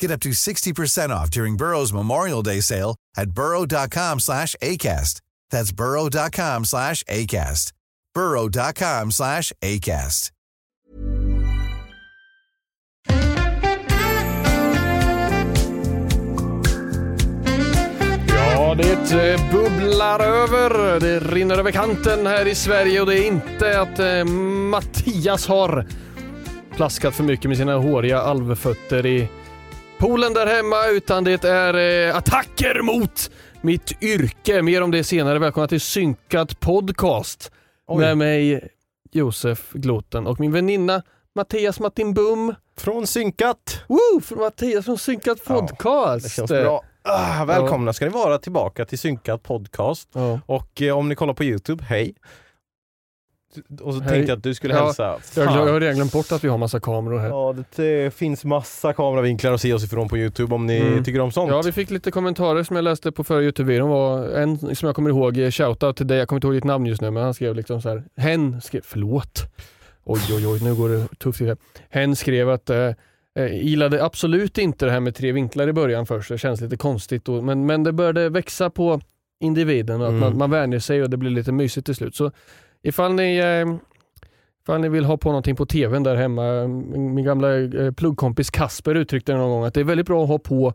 Get up to 60% off during Burrow's Memorial Day sale at burrow.com slash ACAST. That's burrow.com slash ACAST. burrow.com slash ACAST. Ja, det eh, bubblar över. Det rinner över kanten här i Sverige och det är inte att eh, Mattias har plaskat för mycket med sina håriga alvfötter i poolen där hemma utan det är eh, attacker mot mitt yrke. Mer om det senare. Välkomna till Synkat Podcast med mig Josef Gloten och min väninna Mattias Martin Bum. Från Synkat. Woo! Från Mattias från Synkat Podcast. Det känns bra. Ah, välkomna ska ni vara tillbaka till Synkat Podcast. Ja. Och eh, om ni kollar på Youtube, hej. Och så Hej. tänkte jag att du skulle Ja, hälsa. Jag, Fan. jag har redan glömt bort att vi har massa kameror här. Ja, det eh, finns massa kameravinklar att se oss ifrån på Youtube om ni Mm. tycker om sånt. Ja, vi fick lite kommentarer som jag läste på förra Youtube-videon. var En som jag kommer ihåg, eh, shoutout till dig, jag kommer inte ihåg ditt namn just nu, men han skrev liksom så här. Hen skrev, förlåt. Oj, oj, oj, nu går det tufft till här. Hen skrev att eh, eh, gillade absolut inte det här med tre vinklar i början först. Det känns lite konstigt, då, men, men det började växa på individen och att Mm. man, man vänjer sig och det blir lite mysigt till slut. Så ifall ni eh, Ifall ni vill ha på någonting på tvn där hemma. Min, min gamla eh, pluggkompis Kasper uttryckte det någon gång att det är väldigt bra att ha på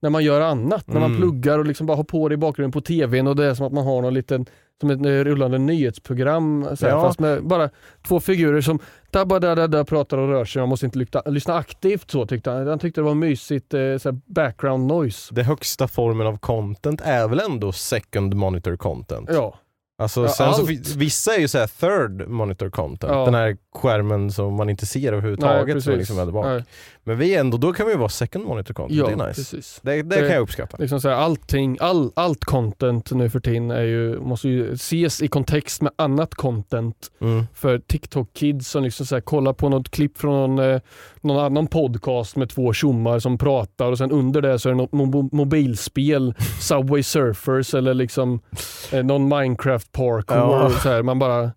när man gör annat. När man Mm. pluggar och liksom bara har på det i bakgrunden på tvn och det är som att man har någon liten som ett eh, rullande nyhetsprogram. Så här, Ja. Fast med bara två figurer som da, ba, da, da, da, pratar och rör sig. Man måste inte lyssna, lyssna aktivt så tyckte han. Han tyckte det var mysigt så background noise. Det högsta formen av content är väl ändå second monitor content? Ja, Alltså, Ja, sen så, allt. fin- vissa är ju så third monitor content, Ja. den här skärmen som man inte ser överhuvudtaget. som liksom där bak. Nej. Men vi ändå, då kan vi vara second monitor content, Ja, det är nice. precis. Det, det, Det- kan jag uppskatta. liksom här, allting, all, allt content nu för tiden är ju, måste ju ses i kontext med annat content. Mm. För TikTok-kids som liksom så här, kollar på något klipp från någon, eh, någon annan podcast med två tjommar som pratar och sen under det så är det något mo- mobilspel, Subway Surfers eller liksom eh, någon Minecraft parkour. Ja. och Så här, man bara,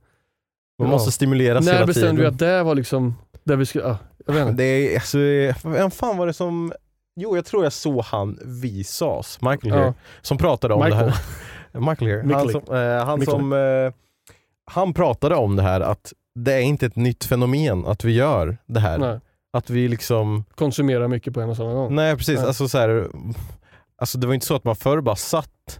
Man Ja. måste stimuleras när hela bestämde vi att det var liksom där vi skulle, ah, jag vet inte. Det är, alltså, vem fan var det som, jo jag tror jag såg han Visas, Michael här, Ja. som pratade om Michael. det här. Michael här. Han som, eh, han, som eh, han pratade om det här att det är inte ett nytt fenomen att vi gör det här. Nej, Att vi liksom, konsumera mycket på en och samma gång. nej precis, Nej. alltså så här, alltså det var inte så att man förr bara satt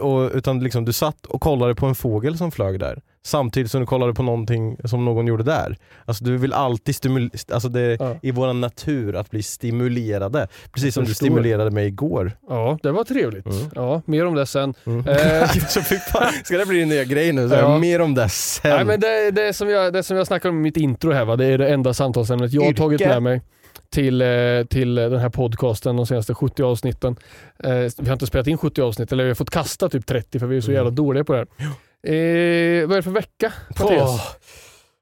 och, utan liksom du satt och kollade på en fågel som flög där samtidigt som du kollade på någonting som någon gjorde där. Alltså du vill alltid stimulera, alltså det är Ja. i vår natur att bli stimulerade. Precis som du stimulerade mig igår. Ja, det var trevligt. Mm. Ja, mer om det sen. Mm. Eh, ska det bli din nya grej nu? Så Ja. Mer om det sen. Nej, men det, det, som jag, det som jag snackade om i mitt intro här, va? det är det enda samtalsämnet jag har tagit med mig till, eh, till den här podcasten de senaste 70 avsnitten. Eh, vi har inte spelat in 70 avsnitt, eller vi har fått kasta typ 30 för vi är så Mm. jävla dåliga på det här. Eh, vad är det för vecka Mattias? Åh.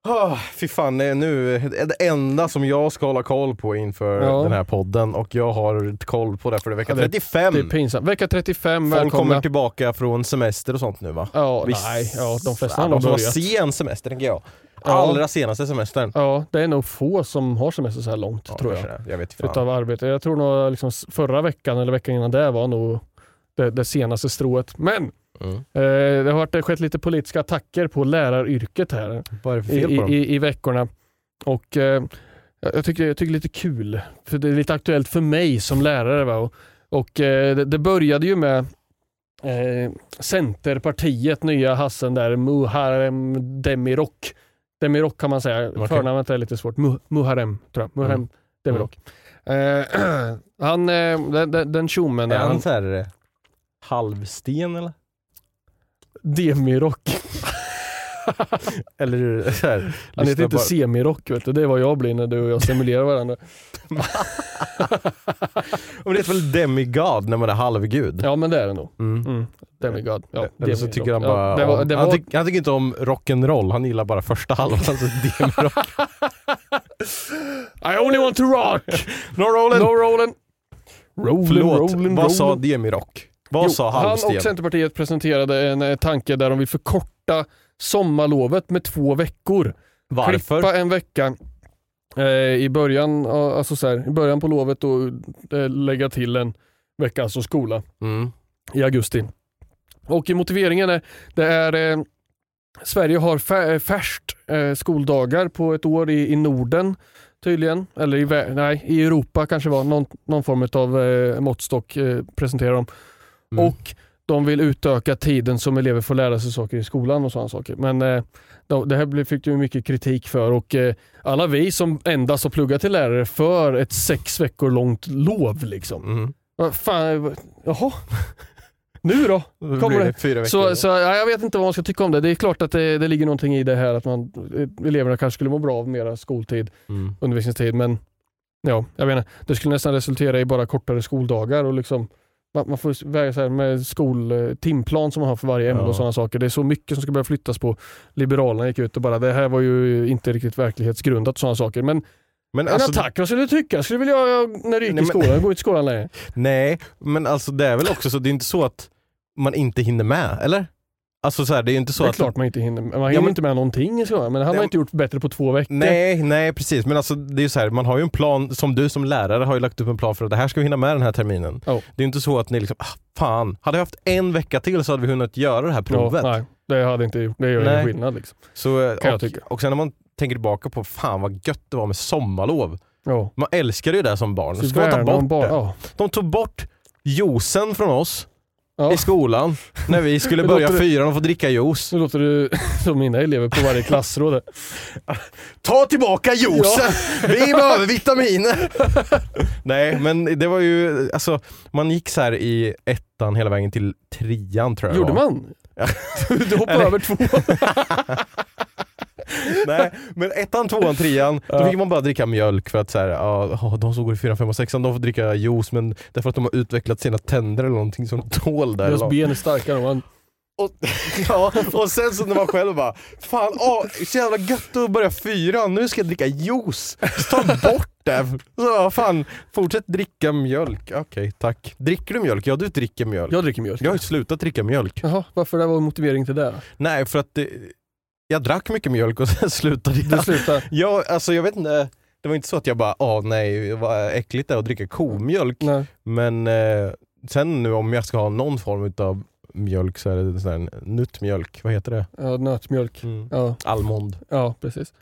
Oh, fy fan, det är nu det enda som jag ska hålla koll på inför Ja. den här podden och jag har koll på det för det är vecka Ja, det- 35. Det är pinsamt. Vecka 35, Folk välkomna. kommer tillbaka från semester och sånt nu va? Ja, Visst- nej, ja, de flesta Ja, har de som har sen semester tänker jag. Ja. Allra senaste semestern. Ja, det är nog få som har semester så här långt Ja, tror jag. det. Jag vet fan. Utav arbete. Jag tror nog liksom förra veckan eller veckan innan det var nog det, det senaste strået. Men Mm. eh, det har varit, skett lite politiska attacker på läraryrket här Vad är det för i, fel på i, i, i veckorna. Och eh, jag, tycker, jag tycker det är lite kul, för det är lite aktuellt för mig som lärare. Va? Och, och eh, det, det började ju med eh, Centerpartiet, nya hassen där, Muharrem Demirok. Demirok kan man säga, Okej. förnamnet är lite svårt. Mu- Muharrem tror jag. Muharrem Mm. Demirok. Eh, han, den, den, den tjommen, är han han, såhär eh, halvsten eller? Demirok. Eller såhär, Han heter inte bara- semirock, vet du. det är vad jag blir när du och jag simulerar varandra. Men det heter väl demigod när man är halvgud? Ja men det är det nog. Mm. Mm. Demigod. Ja, Eller så Demirock. tycker han Ja, bara det var, det han, var, tyck, han tycker inte om rock'n'roll, han gillar bara första halvan. Alltså demirock. I only want to rock! no rollen! no rolling! Rolling, Förlåt, rolling, vad sa rolling. demirock? Vad Jo, sa Han halvsten? och Centerpartiet presenterade en eh, tanke där de vill förkorta sommarlovet med två veckor. Varför? Klippa en vecka eh, i, början, ja, alltså så här, i början på lovet och eh, lägga till en vecka, alltså skola. Mm. i augusti. Och i motiveringen är, det är eh, Sverige har fär, färskt eh, skoldagar på ett år i, i Norden tydligen. Eller i, nej, i Europa kanske var någon, någon form av eh, måttstock eh, presenterar de. Mm. Och de vill utöka tiden som elever får lära sig saker i skolan och sådana saker. Men eh, de, det här fick du mycket kritik för och eh, alla vi som endast har pluggat till lärare för ett sex veckor långt lov liksom. Mm. Fan, vad- jaha? Nu då? Kommer det fyra veckor. Så, så ja, jag vet inte vad man ska tycka om det. Det är klart att det, det ligger någonting i det här att man, eh, eleverna kanske skulle må bra av mera skoltid, mm. undervisningstid. Men ja, jag vet inte. Det skulle nästan resultera i bara kortare skoldagar och liksom man får väga så här med skol, eh, som man har för varje ämne Ja. och sådana saker. Det är så mycket som ska börja flyttas på. Liberalerna gick ut och bara det här var ju inte riktigt verklighetsgrundat och sådana saker. Men Men en alltså, attack, vad skulle du tycka? Skulle vilja jag, när du gick Nej, i men- skolan, jag går inte i skolan längre. nej, men alltså det är väl också så, det är inte så att man inte hinner med, eller? Alltså så här, det är ju inte så det är att... klart man inte hinner. Man hinner men- inte med någonting i skolan, men det hade man inte gjort bättre på två veckor. Nej, nej precis. Men alltså det är ju så här, man har ju en plan, som du som lärare har ju lagt upp en plan för att det här ska vi hinna med den här terminen. Ja. Det är inte så att ni liksom, ah, fan, hade jag haft en vecka till så hade vi hunnit göra det här provet. Ja, nej, det hade inte gjort. Det gör Nej. ingen skillnad. Liksom. Så, Kan jag och, tycka. och sen när man tänker tillbaka på fan vad gött det var med sommarlov. Ja. Man älskade ju det som barn. Så ska man ta bort det. Ja. De tog bort juicen från oss Ja. i skolan när vi skulle börja låter- fyran och få dricka juice. Nu låter du som mina elever på varje klassråd. Ta tillbaka juicen! Vi behöver vitaminer! Nej men det var ju, alltså man gick så här i ettan hela vägen till trean tror jag Gjorde man? Du hoppade över två. Nej men ettan, tvåan, trean, då fick man bara dricka mjölk för att så här, ja, de som går i fyran, femman, sexan de får dricka juice men därför att de har utvecklat sina tänder eller någonting som de tål där. Deras ben är starkare man. Och, ja, och sen så när man själv bara, fan åh, så jävla gött att börja fyran, nu ska jag dricka juice. Så ta bort det. Så, fan, fortsätt dricka mjölk. Okej, tack. Dricker du mjölk? Ja, du dricker mjölk. Jag dricker mjölk. Jag har ju slutat dricka mjölk. Jaha, varför det var motivering till det? Nej, för att det, jag drack mycket mjölk och sen slutade Du jag. slutar. Ja, alltså jag vet inte. Det var inte så att jag bara, åh nej, vad äckligt det är att dricka komjölk. Nej. Men eh, sen nu om jag ska ha någon form av mjölk så är det sån här nuttmjölk, vad heter det? Ja, nötmjölk. Ja, Almond. ja precis.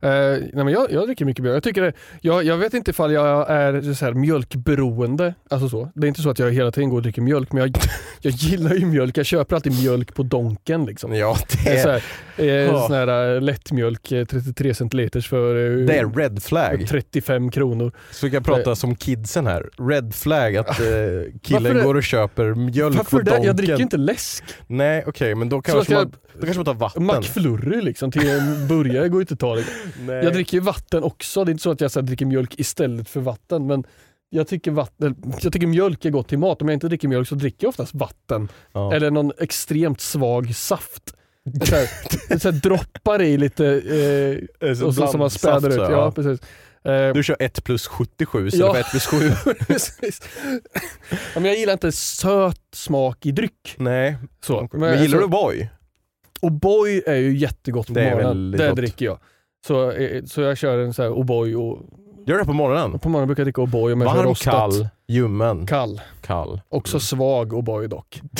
Eh, nej men jag, jag dricker mycket mjölk. Jag, tycker det, jag, jag vet inte ifall jag är så här mjölkberoende. Alltså så. Det är inte så att jag hela tiden går och dricker mjölk, men jag, jag gillar ju mjölk. Jag köper alltid mjölk på Donken. Liksom. Ja, Det det är eh, Ja. sån här eh, lättmjölk, eh, 33 centiliters för eh, det är red flag. 35 kronor. Så vi kan prata som kidsen här. Red flag att eh, Varför killen det? går och köper mjölk Varför på det? Donken. Jag dricker inte läsk. Nej okej, men då kanske, ska man, då kanske man tar vatten. McFlurry liksom till en burgare går ju inte att ta. Liksom. Nej. Jag dricker ju vatten också. Det är inte så att jag så här, dricker mjölk istället för vatten. Men jag tycker, vatten, jag tycker mjölk är gott till mat. Om jag inte dricker mjölk så dricker jag oftast vatten. ja. Eller någon extremt svag saft. Så här, så här droppar i lite eh, och så som man späder ut. Ja, precis. Eh, Du kör 1 plus 77 istället Ja. för 1 plus 7. precis. Ja, men jag gillar inte söt smak i dryck. Nej. Så. Men, gillar så- du O'boy? O'boy är ju jättegott på Det morgonen. Det gott. dricker jag. Så, eh, så jag kör en så här O'boy och Gör det på morgonen? på morgonen brukar jag dricka O'boy om jag Varm, kall, ljummen, Kall. kall. Också svag O'boy dock.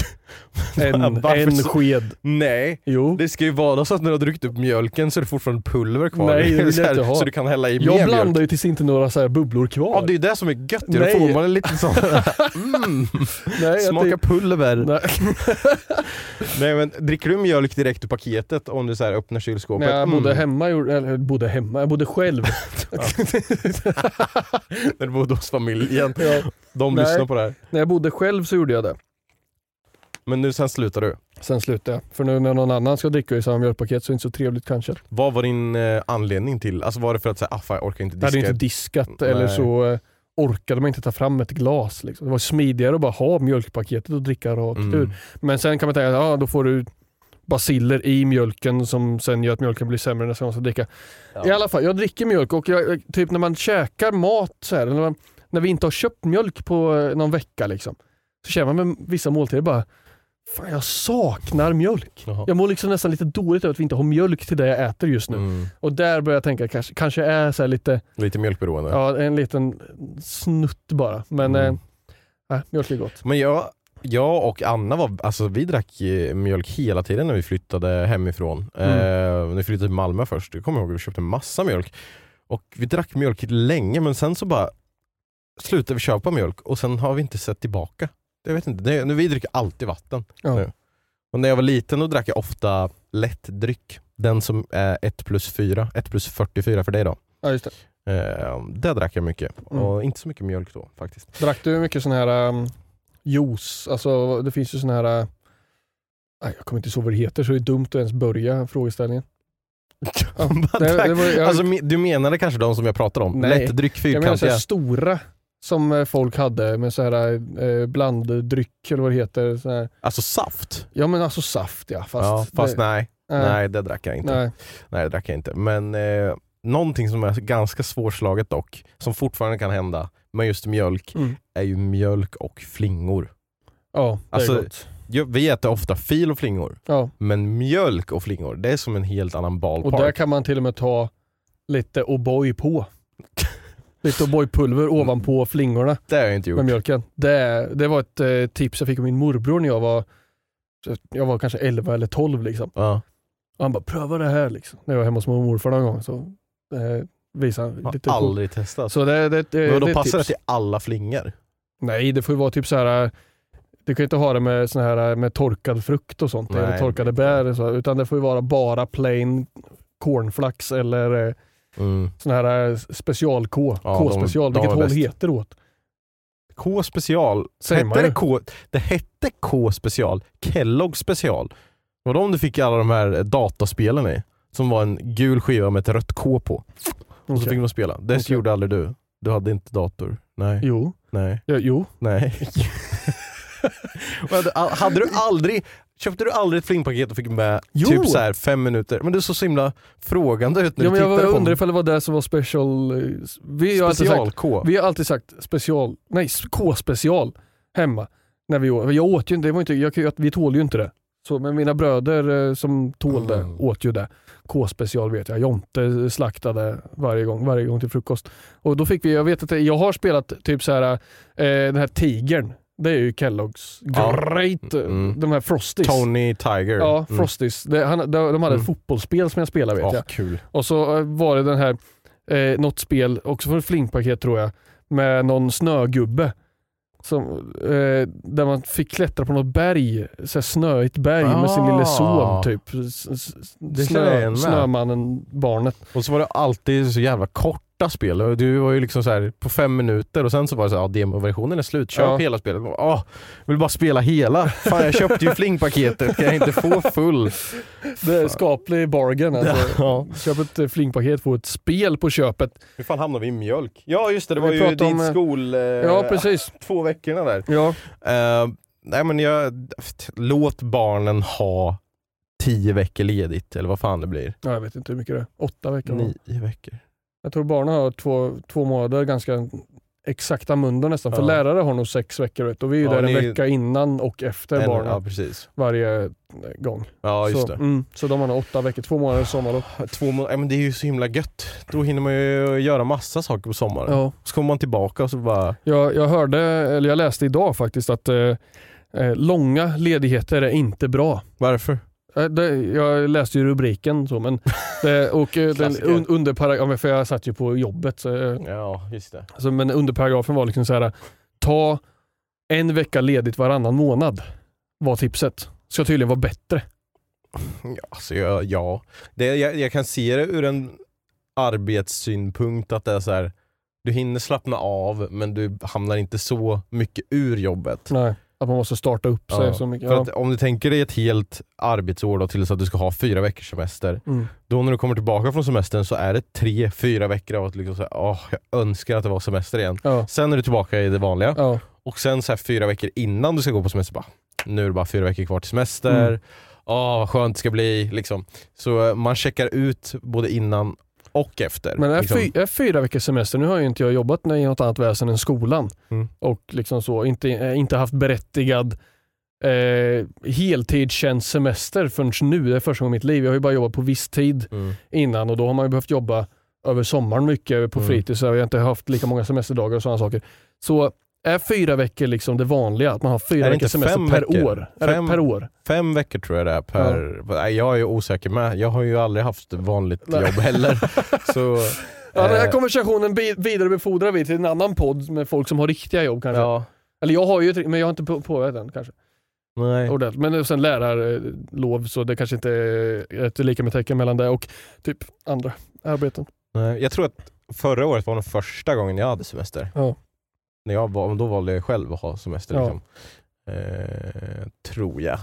En, en så- sked. Nej, Jo. det ska ju vara så att när du har druckit upp mjölken så är det fortfortande pulver kvar. Nej, det vill så, jag inte ha. så du kan hälla i Jag mer blandar mjölk. ju tills inte några så bubblor kvar. Ja det är ju det som är gött ju. Då Nej. får man en liten sån mm, Nej, jag smaka pulver. Nej. Nej men dricker du mjölk direkt ur paketet om du så öppnar kylskåpet? När jag bodde Mm. hemma, eller bodde hemma, jag bodde själv. När du bodde hos familjen. ja. De Nej. lyssnar på det här. När jag bodde själv så gjorde jag det. Men nu sen slutar du. Sen slutade jag. För nu när någon annan ska dricka i samma mjölkpaket så är det inte så trevligt kanske. Vad var din eh, anledning till? Alltså var det för att säga, ah, fan, jag orkar inte Jag diska? hade inte diskat Nej. eller så eh, orkade man inte ta fram ett glas. Liksom. Det var smidigare att bara ha mjölkpaketet och dricka rakt Mm. ur. Men sen kan man tänka att ja, då får du basiller i mjölken som sen gör att mjölken blir sämre nästa gång man ska dricka. Ja. I alla fall, jag dricker mjölk och jag, typ när man käkar mat så här, när, man, när vi inte har köpt mjölk på eh, någon vecka liksom, så känner man med vissa måltider bara Fan jag saknar mjölk. Jaha. Jag mår liksom nästan lite dåligt över att vi inte har mjölk till det jag äter just nu. Mm. Och där börjar jag tänka kanske, kanske är så lite, Lite mjölkberoende. ja en liten snutt bara. Men Mm. eh, äh, mjölk är gott. Men jag, jag och Anna var, alltså vi drack eh, mjölk hela tiden när vi flyttade hemifrån. Mm. Eh, när vi flyttade till Malmö först, jag kommer ihåg att vi köpte massa mjölk. Och vi drack mjölk länge men sen så bara slutade vi köpa mjölk och sen har vi inte sett tillbaka. Jag vet inte, det, nu, vi dricker alltid vatten. Ja. Nu. Och när jag var liten då drack jag ofta lättdryck. Den som är 1 plus 4, 1 plus 44 för dig då. Ja, just det. Eh, det drack jag mycket. Mm. Och inte så mycket mjölk då faktiskt. Drack du mycket sån här um, juice? Alltså det finns ju sån här, uh, jag kommer inte ihåg vad det heter så det är dumt att ens börja frågeställningen. Ja, det, det var, jag, Alltså, du menade kanske de som jag pratade om? Nej. Lättdryck, jag menar så fyrkantiga? stora som eh, folk hade med så här eh, blanddryck eller vad det heter. Så här. Alltså saft? Ja men alltså saft ja. Fast, ja, fast det, nej, nej. nej det drack jag inte. Nej. nej. det drack jag inte. Men eh, någonting som är ganska svårslaget dock, som fortfarande kan hända med just mjölk, Mm. är ju mjölk och flingor. Ja, det Alltså, är gott. Vi äter ofta fil och flingor, Ja. men mjölk och flingor, det är som en helt annan Och ballpark. där kan man till och med ta lite O'boy på. Lite O'boy-pulver ovanpå flingorna Det har jag inte gjort. med mjölken. Det, det var ett eh, tips jag fick av min morbror när jag var jag var kanske 11 eller 12 liksom. Ja. Och han bara pröva det här liksom. När jag var hemma hos morfar någon gång så eh, visade han Har lite aldrig testat. Så det, det, det, men då det passar det till alla flingor? Nej, det får ju vara typ så här. Du kan ju inte ha det med, sån här, med torkad frukt och sånt, Nej, eller torkade bär, så, utan det får ju vara bara plain cornflakes eller eh, Mm. sån här eh, special-K. Ja, K-special, vilket håll bäst. heter det åt? K special. Säger hette det, K, det hette K special. Kellogg special. Det var de du fick alla de här dataspelen i. Som var en gul skiva med ett rött K på. Och så Okej. fick man spela. Det Okej. gjorde aldrig du. Du hade inte dator. Nej. Jo. Nej. Ja, jo. Nej. Hade- hade du aldrig, köpte du aldrig ett flingpaket och fick med Jo. typ så här fem minuter? Men du såg så himla frågande ut när Ja, du men jag tittade på undrar ifall det var det som var special. eh, Vi har alltid sagt, Special-K. vi har alltid sagt special, nej K-special hemma. När vi åt. Jag åt ju inte, det var inte jag, vi tål ju inte det. Så, men mina bröder eh, som tål det Mm. åt ju det. K-special vet jag. Jonte slaktade varje gång, varje gång till frukost. Och då fick vi, jag vet att jag har spelat typ så här eh, den här tigern. Det är ju Kelloggs Ja. great, eh, Mm. de här Frosties. Tony Tiger. Ja, Mm. Frosties. Det, han, de, de hade Mm. ett fotbollsspel som jag spelade vet Åh, jag. kul. Och så eh, var det den här, eh, något spel, också från ett flingpaket tror jag, med någon snögubbe. Som, eh, där man fick klättra på något berg, så snöigt berg med sin lille son Ah. typ. S- s- Det känner jag igen med. snömannen, barnet. Och så var det alltid så jävla korta spel. Och Du var ju liksom så här på fem minuter och sen så var det så här, ja, demoversionen är slut, köp Ja. hela spelet. Åh, jag vill bara spela hela. Fan jag köpte ju flingpaketet, kan jag inte få full? Det är skaplig bargain alltså. Ja. Köp ett eh, flingpaket, få ett spel på köpet. Hur fan hamnade vi i mjölk? Ja just det, det Vi var ju pratade din om, eh, skol... eh, Ja precis. Två veckorna där. Ja. Eh, nej men jag, låt barnen ha tio veckor ledigt eller vad fan det blir. Ja, jag vet inte hur mycket det är. Åtta veckor? Nio veckor. Jag tror barnen har två, två månader ganska exakta munder nästan. För Ja. lärare har nog sex veckor vet, och vi är ju Ja, där en vecka innan och efter En- barnen Ja precis. varje gång. Ja just så, det. Mm, så de har nog åtta veckor, två månader sommarlov. Två må- ja, men det är ju så himla gött. Då hinner man ju göra massa saker på sommaren. Ja. Så kommer man tillbaka och så bara, Jag, jag hörde, eller jag läste idag faktiskt att eh, eh, långa ledigheter är inte bra. varför? Eh, jag läste ju rubriken så men det, och eh, den under parag- ja, men för jag satt ju på jobbet så, eh, Ja just det. alltså, men under paragrafen var liksom så här ta en vecka ledigt varannan månad var tipset. Ska tydligen vara bättre. Ja, alltså, jag, ja. Det, jag, jag kan se det ur en arbetssynpunkt att det är så här. du hinner slappna av men du hamnar inte så mycket ur jobbet. Nej, att man måste starta upp sig Ja, så mycket. Ja. om du tänker dig ett helt arbetsår då, till så att du ska ha fyra veckors semester. Mm. Då när du kommer tillbaka från semestern så är det tre, fyra veckor av att liksom säga, åh, jag önskar att det var semester igen. Ja. Sen är du tillbaka i det vanliga. Och sen så här fyra veckor innan du ska gå på semester, bara, nu är det bara fyra veckor kvar till semester. Mm. Åh, vad skönt det ska bli. Liksom. Så eh, man checkar ut både innan och efter. Men är, liksom. fy, är fyra veckors semester, nu har ju inte jag jobbat i något annat väsen än skolan Mm. och liksom så, inte, eh, inte haft berättigad eh, heltidstjänst semester förrän nu. Det är första gången i mitt liv. Jag har ju bara jobbat på viss tid Mm. innan och då har man ju behövt jobba över sommaren mycket på Mm. fritid så jag har inte haft lika många semesterdagar och sådana saker. Så är fyra veckor liksom det vanliga? Att man har fyra veckors semester fem per veckor? år? Är det Fem- per år? Fem veckor tror jag det är per... Nej, Jag är ju osäker med. Jag har ju aldrig haft vanligt Nej. jobb heller. Så, Ja, den här eh, konversationen vidarebefordrar vi till en annan podd med folk som har riktiga jobb kanske. ja, Eller jag har ju ett, men jag har inte på- påbörjat den kanske. nej. Ordentligt. Men sen lärarlov så det kanske inte är ett lika med tecken mellan det och typ andra arbeten. nej. Jag tror att förra året var den första gången jag hade semester. Ja. När jag var, då valde jag själv att ha semester. Ja. Liksom. Eh, tror jag.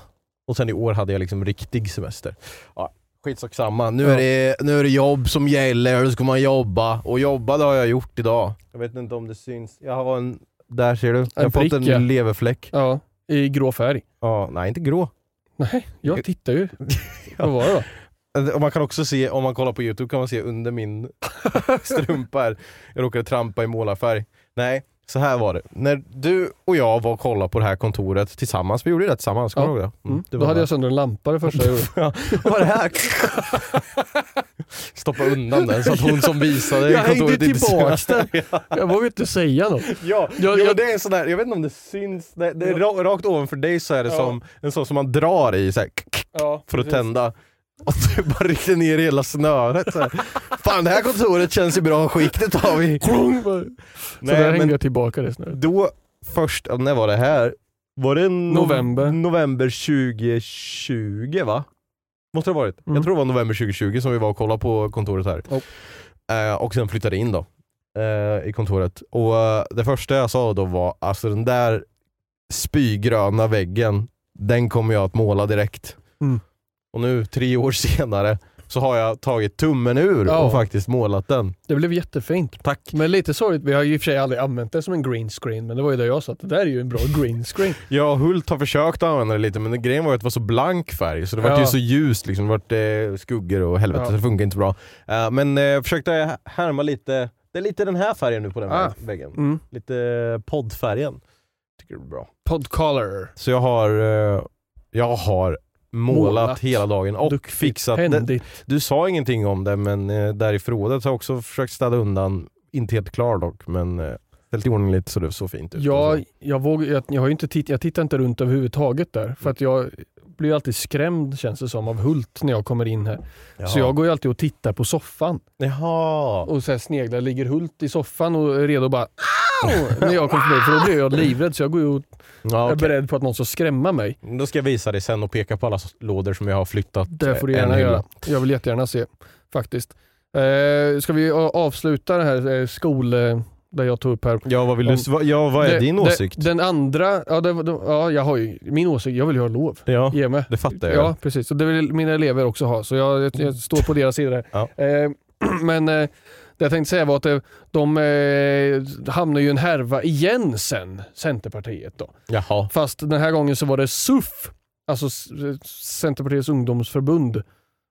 Och sen i år hade jag liksom riktig semester. Ja, skitsak samma. Nu, Ja. är det, nu är det jobb som gäller, då ska man jobba. Och jobba det har jag gjort idag. Jag vet inte om det syns. Jag har en, där ser du. Jag har fått en leverfläck. Ja, i grå färg. Ja, nej inte grå. Nej, jag tittar ju. Vad var det då? Och man kan också se, om man kollar på youtube kan man se under min strumpa här. Jag råkade trampa i målarfärg. Nej, så här var det. När du och jag var och kollade på det här kontoret tillsammans, vi gjorde det tillsammans, kommer Ja. du ihåg det? Mm. det Då var hade det. jag sönder en lampa det första jag gjorde. Ja, vad var det här? Stoppa undan den så att hon som visade Jag hängde kontoret inte tillbaks ser- den. Jag vågar inte säga något. Ja, Jag- ja, jag- det är en sån där, jag vet inte om det syns, det, det är Ja. ra- rakt ovanför dig så är det Ja. som en sån som man drar i så här, Ja, för att tända. Och du bara ryckte ner hela snöret så här. Fan det här kontoret känns i bra skick, det tar vi. Så Nej, där hängde men jag tillbaka det snöret. då först, när var det här? Var det no- November. november 2020 va? Måste det ha varit. Mm. Jag tror det var november 2020 som vi var och kollade på kontoret här. Oh. Eh, och sen flyttade in då. Eh, I kontoret. Och eh, det första jag sa då var, alltså den där spygröna väggen, den kommer jag att måla direkt. Mm. Och nu, tre år senare, så har jag tagit tummen ur Ja. och faktiskt målat den. Det blev jättefint. Tack. Men lite sorgligt, vi har ju i och för sig aldrig använt det som en green screen, men det var ju det jag sa, att det där är ju en bra green screen. Ja, Hult har försökt använda det lite men grejen var ju att det var så blank färg så det var Ja. ju så ljust liksom. Det var eh, skuggor och helvete Ja. så det funkar inte bra. Eh, men eh, jag försökte härma lite, det är lite den här färgen nu på den Ah. väggen. Mm. Lite poddfärgen. Tycker det är bra. Podcolor. Så jag har, eh, jag har målat, Målat. hela dagen och Duktigt. fixat. Händigt. du sa ingenting om det men eh, i förrådet har jag också försökt städa undan, inte helt klar dock men eh, ställt i ordning lite så det såg fint ut. och Jag, så. jag, jag, har inte titt, jag tittar inte runt överhuvudtaget där, för att jag blir alltid skrämd känns det som av Hult när jag kommer in här. Så jag går ju alltid och tittar på soffan Jaha. och så här sneglar, ligger Hult i soffan och är redo att bara när jag kommer förbi, för då blir jag livrädd så jag går ju och Ja, är okej. beredd på att någon ska skrämma mig. Då ska jag visa dig sen och peka på alla lådor som jag har flyttat. Det får du eh, gärna göra. Jag vill jättegärna se faktiskt. Eh, ska vi avsluta det här eh, skol... Där jag tog upp här. Ja vad, vill du, Om- vad- ja, vad är Det- din det- åsikt? Den andra, ja, det, det, ja jag har ju min åsikt, jag vill ju ha lov. ja, Ge mig. det fattar jag. Ja precis, och det vill mina elever också ha. Så jag, jag, jag står på deras sida där. Ja. Eh, men eh, det jag tänkte säga var att eh, de eh, hamnar ju i en härva igen sen, Centerpartiet då. Jaha. Fast den här gången så var det SUF Alltså Centerpartiets ungdomsförbund.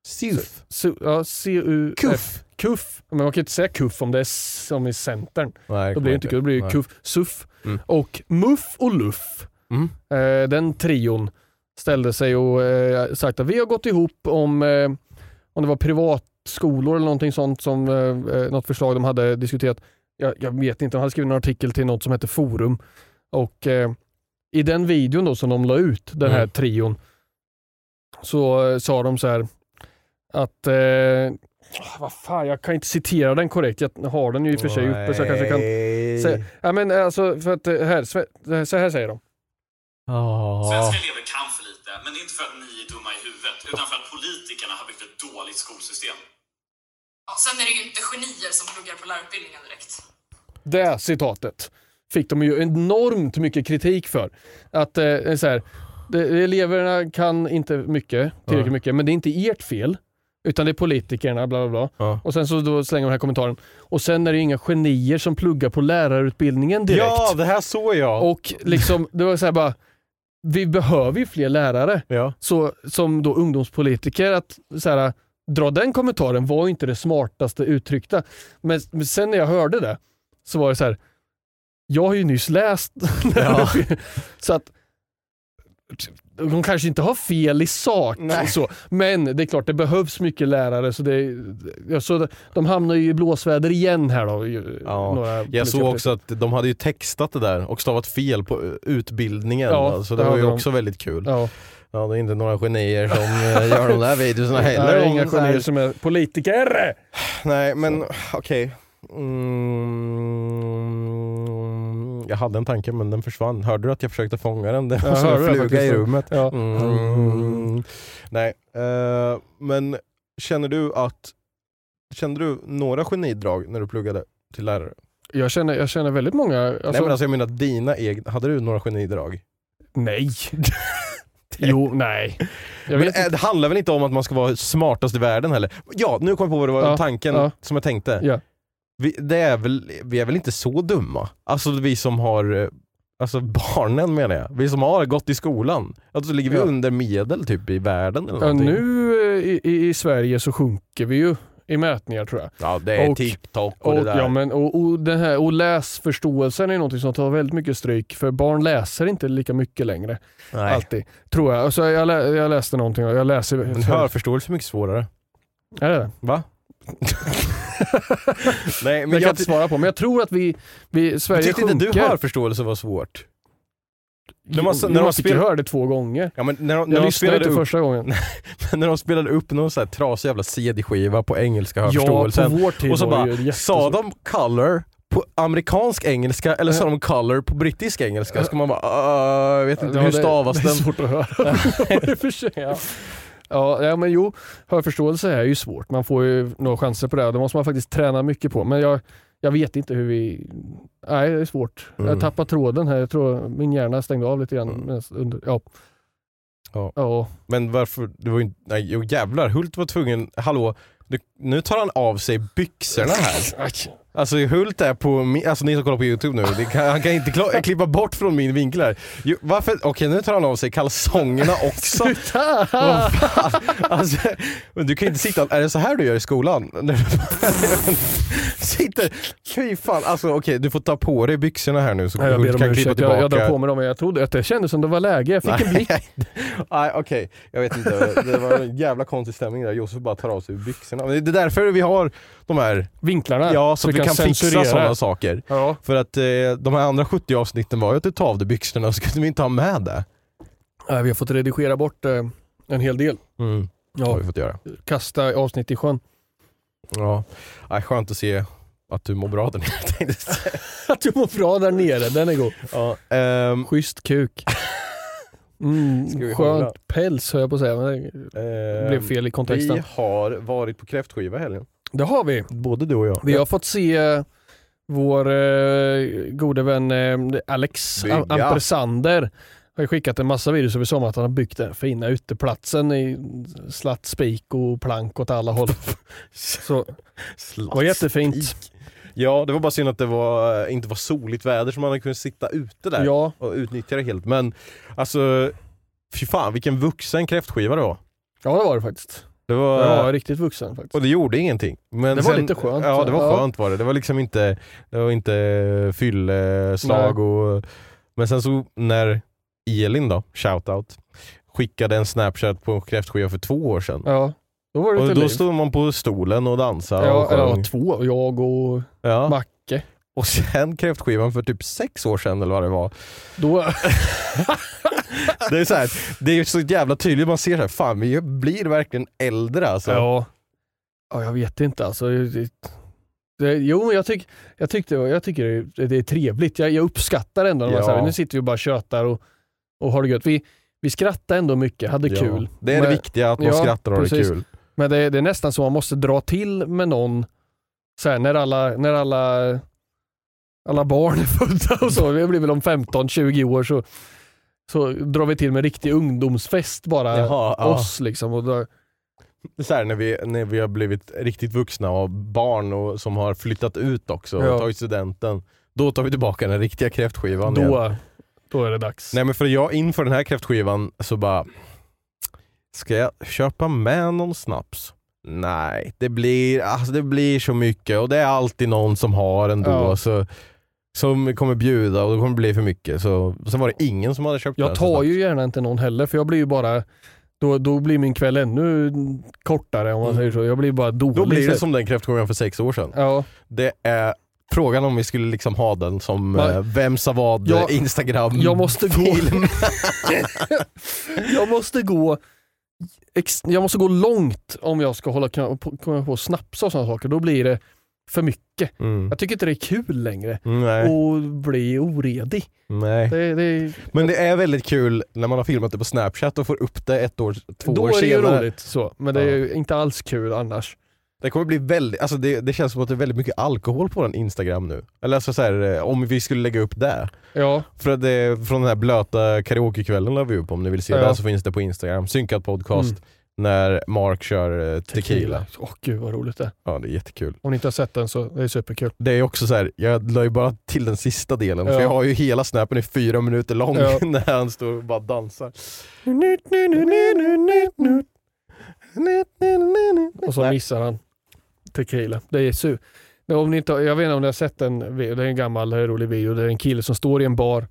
SUF. Su, ja, CUF. KUF. KUF. Men man kan inte säga KUF om det är som i Centern. Nej, Då blir det inte blir det Nej. KUF. SUF. Mm. Och MUF och LUF. Mm. Eh, den trion ställde sig och eh, sagt att vi har gått ihop om, eh, om det var privatskolor eller någonting sånt som eh, eh, något förslag de hade diskuterat. Jag, jag vet inte, de hade skrivit en artikel till något som heter Forum och eh, i den videon då som de la ut, den här Mm. trion, så eh, sa de så här att eh, vad fan, jag kan inte citera den korrekt. Jag har den ju i och för sig uppe så jag kanske kan säga. Ja, men alltså, för att, eh, här, sve- så här säger de. Ah. Svenska elever kan för lite, men det är inte för att ni är dumma i huvudet, utan för att politikerna har byggt ett dåligt skolsystem. Ja, sen är det ju inte genier som pluggar på lärarutbildningen direkt. Det citatet fick de ju enormt mycket kritik för. Att eh, så här, det, eleverna kan inte mycket, tillräckligt mycket, men det är inte ert fel. Utan det är politikerna, bla bla bla. Ja. Och sen så då slänger de den här kommentaren. Och sen är det inga genier som pluggar på lärarutbildningen direkt. Ja, det här såg jag. Och liksom, det var så här bara, vi behöver ju fler lärare. ja. Så som då ungdomspolitiker, att så här, dra den kommentaren var ju inte det smartaste uttryckta. Men, men sen när jag hörde det så var det så här, jag har ju nyss läst Ja. så att de kanske inte har fel i sak, Nej. så, men det är klart det behövs mycket lärare så, det, så de hamnar ju i blåsväder igen här då. Ja, Jag såg också att de hade ju textat det där och stavat fel på utbildningen. Ja, så det det var ju de. också väldigt kul. Ja, Ja, det är inte några genier som eh, gör de där videorna det heller. är om inga genier som är politiker. Nej men okej. Mm, jag hade en tanke men den försvann. Hörde du att jag försökte fånga den? Det var som en fluga i rummet. Ja. Mm. Nej, eh, men känner du att Kände du några genidrag när du pluggade till lärare? Jag, känner, jag känner väldigt många... Alltså, Nej men alltså jag menar dina egna, hade du några genidrag? Nej. jo, nej. Eh, det handlar väl inte om att man ska vara smartast i världen heller? Ja, nu kom jag på vad det var Ja, tanken ja. som jag tänkte. Ja. Vi, det är väl, vi är väl inte så dumma? Alltså vi som har, eh, alltså barnen menar jag, vi som har gått i skolan. Alltså ligger vi Ja. under medel typ i världen eller Ja, nu eh, i, i, Sverige så sjunker vi ju i mätningar tror jag. Ja det är Och- TikTok och, Och, det där. ja, men, och, och, den här, och läsförståelsen är något som tar väldigt mycket stryk för barn läser inte lika mycket längre. Nej. Alltid. Tror jag. Alltså, jag, lä, jag läste någonting jag läser... Men hörförståelse är mycket svårare. Är det det? Va? Nej Men men jag kan jag, inte svara på, men jag tror att vi, vi Sverige inte sjunker. du hörförståelse var svårt? När man- när de man fick ju spelar- höra det två gånger. Ja, men när de, när Jag de lyssnade inte upp, första gången. när de spelade upp någon så här trasig jävla CD-skiva på engelska Ja, hörförståelsen på vår tid och så bara, sa de color på amerikansk engelska eller sa Ja. de color på brittisk engelska? Ska man bara, "Ah, jag vet inte, Ja, hur det- stavas det är den? svårt att höra. Ja. Ja, ja, men jo, hörförståelse är ju svårt. Man får ju några chanser på det. Det måste man faktiskt träna mycket på. Men jag, jag vet inte hur vi... Nej, det är svårt. Mm. Jag tappar tråden här. Jag tror min hjärna stängde av lite grann. Mm. Under, ja. Ja. Ja. Men varför, det var ju inte, nej jo jävlar, Hult var tvungen, hallå, nu tar han av sig byxorna här. Alltså Hult är på, mi- alltså ni som kollar på youtube nu, kan, han kan inte kla- klippa bort från min vinkel här. Jo, varför, okej nu tar han av sig kalsongerna också. Sluta! Fan? Alltså, du kan inte sitta, är det så här du gör i skolan? Sitter, fy fan, alltså okej du får ta på dig byxorna här nu så Ja, jag ber kan klippa ursäkt. Jag, jag drar tillbaka. på mig dem. Jag trodde att det kändes som det var läge. Jag fick en blick. Nej okej, jag vet inte. Det var en jävla konstig stämning där. Josef bara tar av sig byxorna. Det är därför vi har de här, Vinklarna. ja så att vi kan, fixa sådana saker. Ja. För att eh, de här andra 70 avsnitten var ju att du tar av dig byxorna så kunde vi inte ha med det. Ja, vi har fått redigera bort eh, en hel del. Mm. Det har Ja, vi fått göra. kasta avsnitt i sjön. Ja, Nej, skönt att se att du mår bra där nere. Att du mår bra där nere, den är god. ja, ehm, Schysst kuk. Mm, vi hålla? skönt päls höll jag på att säga, men det ehm, blev fel i kontexten. Vi har varit på kräftskiva helgen. Det har vi. Både du och jag. Vi har fått se eh, vår eh, gode vän eh, Alex Bygga. Am- Ampersander har skickat en massa videos över sommaren att han har byggt den fina uteplatsen i slatt, spik och plank åt alla håll. Så det var jättefint. Ja, det var bara synd att det var, inte var soligt väder så man hade kunnat sitta ute där Ja, och utnyttja det helt. Men alltså, Fy fan vilken vuxen kräftskiva det var. Ja det var det faktiskt. Det var, Jag var riktigt vuxen faktiskt. och det gjorde ingenting. Men Det var lite skönt. Ja det var Ja. skönt var det. Det var liksom inte, det var inte fylleslag och... Men sen så när Elin då, shoutout, skickade en snapchat på en kräftskiva för två år sedan. Ja, då var det Och då liv. stod man på stolen och dansade Ja, och ja, två. Jag och Ja. Macke. Och sen kräftskivan för typ sex år sedan eller vad det var. Då, Det är så, här, det är så jävla tydligt, man ser så här, fan vi blir verkligen äldre alltså. ja. ja, jag vet inte alltså. Det, det, jo, men jag, tyck, jag, tyckte, jag tycker det, det är trevligt. Jag, jag uppskattar ändå när man Ja. säger, nu sitter vi och bara tjötar och, och har det gött. Vi, vi skrattar ändå mycket, hade Ja, kul. Det är det Men- viktiga, att man Ja, skrattar och har det kul. Men det, det är nästan så man måste dra till med någon så här, när alla, när alla, alla barn är födda och så. Det blir väl om 15-20 år så, så drar vi till med riktig ungdomsfest bara. Jaha, ja. Oss liksom. Och då, så här, när, vi, när vi har blivit riktigt vuxna och barn och, som har flyttat ut också och Ja. tagit studenten. Då tar vi tillbaka den riktiga kräftskivan igen. då, då är det dags. Nej men för jag inför den här kräftskivan så bara, ska jag köpa med någon snaps? Nej, det blir, alltså det blir så mycket och det är alltid någon som har ändå Ja. så, som kommer bjuda och det kommer bli för mycket. Så, sen var det ingen som hade köpt Jag den, tar ju gärna inte någon heller för jag blir ju bara då, då blir min kväll ännu kortare om man Mm. säger så. Jag blir bara dålig. Då blir det som den kräftskivan för sex år sedan. Ja, Det är frågan om vi skulle liksom ha den som eh, vem sa vad Ja, eh, Instagram jag måste gå- film. jag måste gå jag måste gå långt om jag ska hålla på, komma på snapsa och sådana saker. Då blir det för mycket. Mm. Jag tycker inte det är kul längre Nej, och bli oredig. nej. Det, det, Men det är väldigt kul när man har filmat det på snapchat och får upp det ett år, två då år är det ju senare. roligt så, men det är ju inte alls kul annars. Det kommer bli väldigt, alltså det, det känns som att det är väldigt mycket alkohol på den Instagram nu. Eller alltså så här, eh, om vi skulle lägga upp det. Ja, För att det, från den här blöta karaokekvällen la vi upp om ni vill se Ja. det så finns det på Instagram. Synkad podcast Mm. När Mark kör eh, tequila. Åh gud vad roligt det är. Ja det är jättekul. Om ni inte har sett den så det är superkul. Det är också så här, jag la ju bara till den sista delen Ja. för jag har ju hela snappen i fyra minuter lång Ja. när han står och bara dansar. Och så missar han tequila. Det är su. Om ni inte, jag vet inte om ni har sett en, video, det är en gammal eh, rolig video. Det är en kille som står i en bar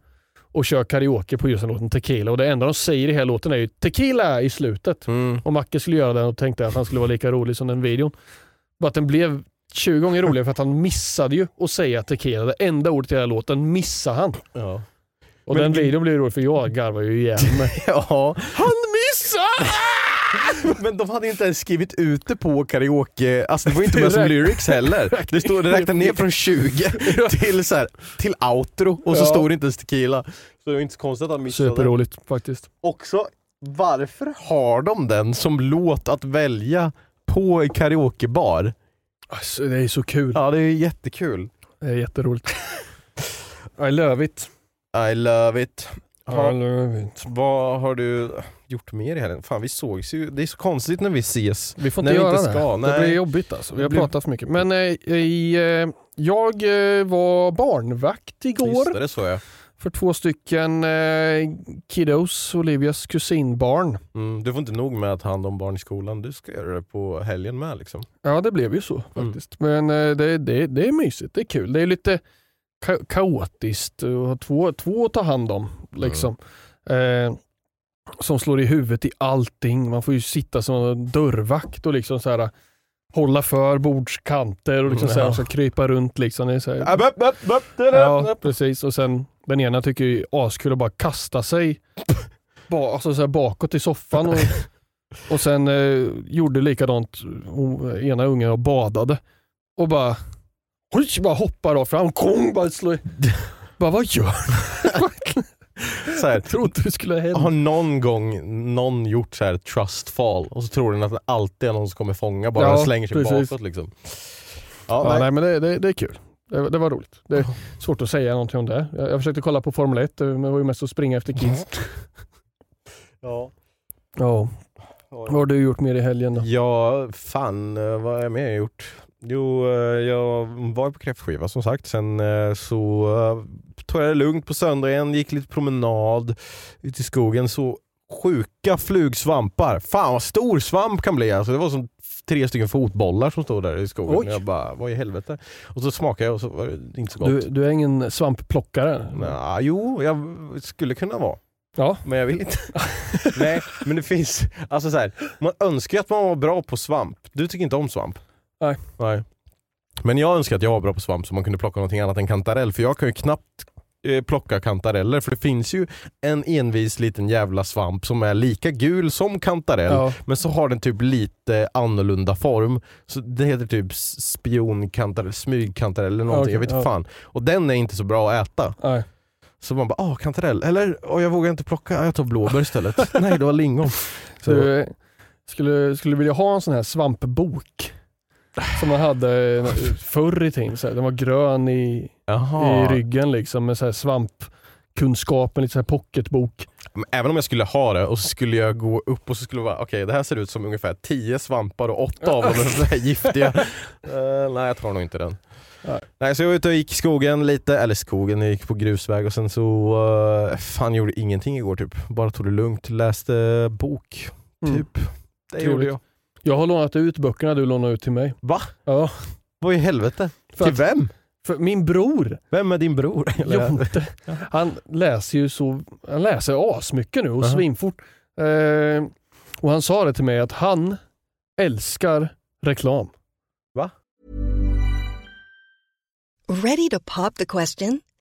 och kör karaoke på just den låten Tequila. Och det enda de säger i hela låten är ju Tequila i slutet. Mm. Och Macke skulle göra den och tänkte att han skulle vara lika rolig som den videon. Bara att den blev 20 gånger roligare för att han missade ju att säga Tequila. Det enda ordet i hela låten missade han. Ja. Och Men- den videon blev rolig för jag garvar ju mig. ja, Han missade! men de hade inte ens skrivit ut det på karaoke, alltså det var inte med som lyrics heller. Det, stod, det räknade ner från 20 till, så här, till outro och så Ja. stod det inte ens tequila. Så det var inte så konstigt att han missade. Superroligt faktiskt. Också, varför har de den som låt att välja på karaokebar? Alltså, det är så kul. Ja det är jättekul. Det är jätteroligt. I love it. I love it. Ha, vad har du gjort mer i helgen? Fan vi sågs ju, det är så konstigt när vi ses. Vi får inte göra inte det. ska, Det nej. blir jobbigt alltså. Vi har Det pratat för mycket. Men eh, eh, jag eh, var barnvakt igår Just det, det såg jag. för två stycken eh, kiddos, Olivias kusinbarn. Mm, du får inte nog med att ta hand om barn i skolan, du ska göra det på helgen med liksom. Ja, det blev ju så Mm. faktiskt. Men eh, det, det, det är mysigt, det är kul. Det är lite ka- kaotiskt att ha två, två att ta hand om. Liksom. Eh, som slår i huvudet i allting. Man får ju sitta som en dörrvakt och liksom så här, hålla för bordskanter och liksom så här, Ja. så krypa runt. Liksom. Det är så här, app, app, app, Ja, precis. Och sen den ena tycker ju askul att bara kasta sig ba, alltså så här bakåt i soffan. Och, och sen eh, gjorde likadant hon, ena ungen och badade. Och bara, oj, bara hoppar av fram, kong, bara slår Bara vad gör du? Så här, Jag trodde det skulle hända. har någon gång någon gjort så här trust fall och så tror den att det alltid är någon som kommer fånga bara Ja, slänger sig precis. bakåt liksom. Ja, Ja, nej. nej, men det, det, det är kul. Det, det var roligt. Det är svårt att säga någonting om det. Jag, jag försökte kolla på Formel 1, men det var ju mest att springa efter kids. Ja. Ja. Vad har du gjort mer i helgen då? Ja, fan eh, vad har jag mer gjort? Jo, eh, jag var på kräftskiva som sagt. Sen eh, så eh, tog jag det lugnt på söndagen, gick lite promenad ute i skogen. Så sjuka flugsvampar. Fan vad stor svamp kan bli alltså. Det var som tre stycken fotbollar som stod där i skogen. Oj. Jag bara, vad i helvete? Och så smakade jag och så var det inte så gott. Du, du är ingen svampplockare? Nja, jo, jag skulle kunna vara. Ja. Men jag vill inte. Nej, men det finns, alltså så här, man önskar ju att man var bra på svamp. Du tycker inte om svamp? Nej. Nej. Men jag önskar att jag var bra på svamp så man kunde plocka någonting annat än kantarell, för jag kan ju knappt eh, plocka kantareller för det finns ju en envis liten jävla svamp som är lika gul som kantarell Ja. men så har den typ lite annorlunda form. Så det heter typ spionkantarell, smygkantarell eller någonting, Okej, jag vet inte ja. fan. Och den är inte så bra att äta. Nej. Så man bara, åh kantarell, eller åh, jag vågar inte plocka, jag tar blåbär istället. Nej det var lingon. Så, Du skulle, skulle vilja ha en sån här svampbok som man hade förr i tiden. Den var grön i, i ryggen liksom med så här svampkunskapen, lite så här pocketbok. Men Även om jag skulle ha det och så skulle jag gå upp och så skulle det vara, okej det här ser ut som ungefär 10 svampar och åtta av dem är så här giftiga. Eh, nej jag tar nog inte den. Nej. Nej, så jag var ute och gick i skogen lite, eller skogen, jag gick på grusväg och sen så, uh, fan gjorde ingenting igår typ. Bara tog det lugnt, läste bok, Mm. typ. Det Trevligt. gjorde jag. Jag har lånat ut böckerna du lånade ut till mig. Va? Ja, Vad i helvete? För Till att- vem? för min bror Vem är din bror? Jonte, han läser ju så, han läser asmycket nu och Aha. svinfort. Eh, och han sa det till mig att han älskar reklam. Ready to pop the question?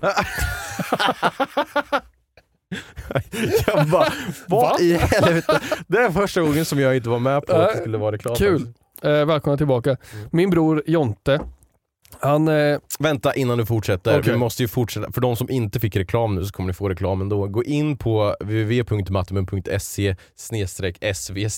jag bara, vad Va? i helvete? Det är första gången som jag inte var med på att det skulle vara reklam. Kul. Eh, välkomna tillbaka. Mm. Min bror Jonte, han, eh, Vänta innan du fortsätter, Okej. vi måste ju fortsätta. För de som inte fick reklam nu så kommer ni få reklam ändå. Gå in på www.mattemen.se sv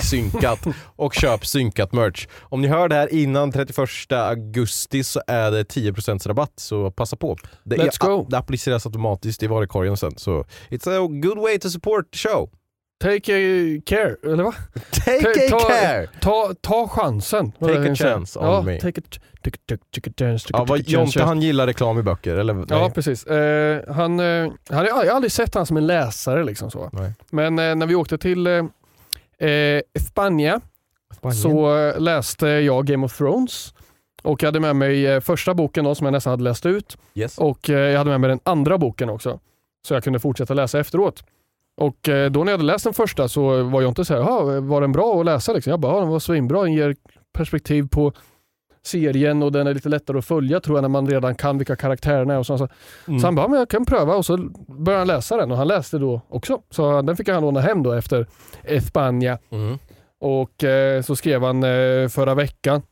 synkat och köp synkat merch. Om ni hör det här innan 31 augusti så är det 10% rabatt så passa på. Det, Let's go. det appliceras automatiskt i varukorgen sen så it's a good way to support the show. Take a care, eller va? Take Ta- a ta- care! Ta, ta chansen. Take a chance on ja, me. Take a, take, take, take a chance. Take Ja, vad. Jonte han gillar reklam i böcker, eller? Ja, Nej. precis. Eh, han, eh, han, jag har aldrig sett han som en läsare. Liksom så. Nej. Men eh, när vi åkte till eh, eh, Spanien så eh, läste jag Game of Thrones. Och jag hade med mig första boken då, som jag nästan hade läst ut. Yes. Och jag hade med mig den andra boken också. Så jag kunde fortsätta läsa efteråt. Och eh, då när jag hade läst den första så var jag inte så här, "Jaha, var den bra att läsa? Liksom. Jag bara, den var svinbra. Den ger perspektiv på serien och den är lite lättare att följa tror jag när man redan kan vilka karaktärerna är. Och så, så. Mm. så han bara, "Ja, men jag kan pröva och så började han läsa den och han läste då också. Så den fick han låna hem då efter Espanja. Mm. Och eh, så skrev han eh, förra veckan.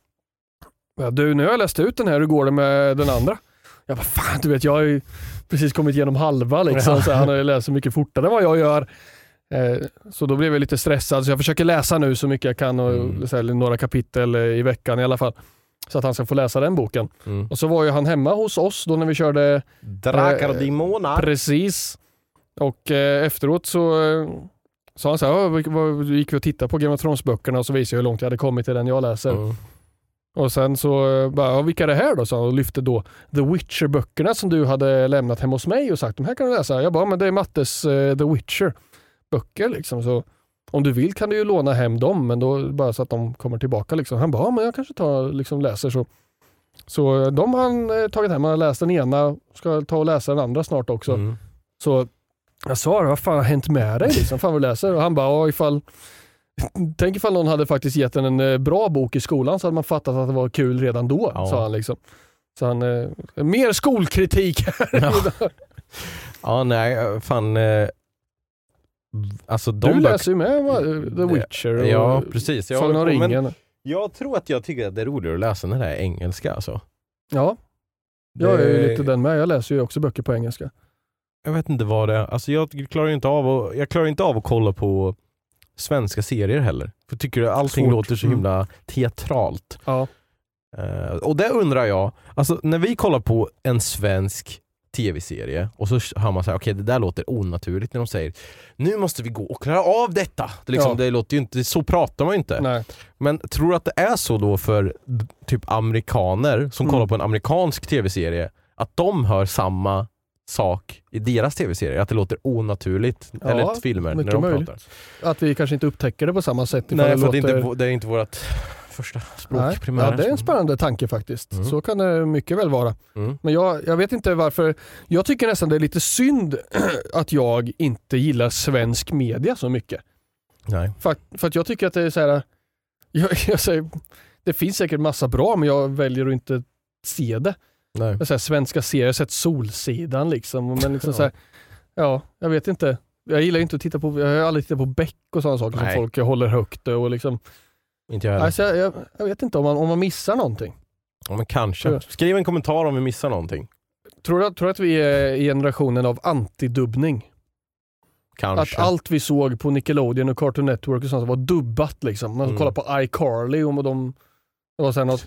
Du, nu har jag läst ut den här, hur går det med den andra? Jag bara, fan du vet jag har ju precis kommit igenom halva liksom. Ja. Så han så mycket fortare än vad jag gör. Eh, så då blev jag lite stressad, så jag försöker läsa nu så mycket jag kan, och, Mm. några kapitel eh, i veckan i alla fall. Så att han ska få läsa den boken. Mm. Och så var ju han hemma hos oss då när vi körde Drakar och Eh, demoner. Precis. Och eh, efteråt så eh, sa han så här, "Ja, vad- vad- gick vi och tittade på Game of Thrones-böckerna och så visade jag hur långt jag hade kommit till den jag läser. Mm. Och sen så eh, bara, ja, vilka är det här då? sa han och lyfte då The Witcher-böckerna som du hade lämnat hem hos mig och sagt, de här kan du läsa. Jag bara, men det är Mattes eh, The Witcher-böcker liksom. Så om du vill kan du ju låna hem dem, men då bara så att de kommer tillbaka liksom. Han bara, ja, men jag kanske tar liksom läser så. Så eh, de har han eh, tagit hem, han har läst den ena, ska ta och läsa den andra snart också. Mm. Så Jag sa vad fan har hänt med dig? Liksom, fan vad du läser? Och han bara, ja ifall Tänk ifall någon hade faktiskt gett en en eh, bra bok i skolan så hade man fattat att det var kul redan då, Ja. sa han. Liksom. Så han, eh, mer skolkritik här. Ja. Ja, nej, fan. Eh, alltså de Du läser ju med va? The Witcher och Ja, precis. Jag, Sagan om ringen. jag tror att jag tycker att det är roligare att läsa när det är engelska. Alltså. Ja, jag är ju lite den med. Jag läser ju också böcker på engelska. Jag vet inte vad det är. Alltså jag klarar inte av att, jag klarar inte av att kolla på svenska serier heller. För tycker att allting Svårt. låter så Mm. himla teatralt. Ja. Eh, och det undrar jag, alltså när vi kollar på en svensk tv-serie och så hör man så här, okej det där låter onaturligt när de säger nu måste vi gå och klara av detta. Det, liksom, Ja. det låter ju inte, så pratar man ju inte. Nej. Men tror du att det är så då för typ amerikaner som Mm. kollar på en amerikansk tv-serie, att de hör samma sak i deras tv-serier? Att det låter onaturligt? Ja, eller filmer när de möjligt. pratar? Att vi kanske inte upptäcker det på samma sätt. Nej, för det att det, är låter... inte, det är inte vårt första språk Nej. primärt. Ja, det är en spännande tanke faktiskt. Mm. Så kan det mycket väl vara. Mm. Men jag, jag vet inte varför. Jag tycker nästan det är lite synd att jag inte gillar svensk media så mycket. Nej. För, för att jag tycker att det är så här. Jag, jag säger, det finns säkert massa bra men jag väljer att inte se det. Nej. Jag säger, svenska serier, jag har sett Solsidan liksom. Men liksom Ja. så här, ja, jag vet inte. Jag gillar inte att titta på, jag har aldrig tittat på Beck och sådana saker Nej. som folk håller högt och liksom. Inte jag heller. Alltså, jag, jag, jag vet inte om man, om man missar någonting. Ja, men kanske. Skriv en kommentar om vi missar någonting. Tror du, tror du att vi är i generationen av antidubbning? Kanske. Att allt vi såg på Nickelodeon och Cartoon Network och sånt var dubbat liksom. Man Mm. kollar på iCarly och de, det var sen något,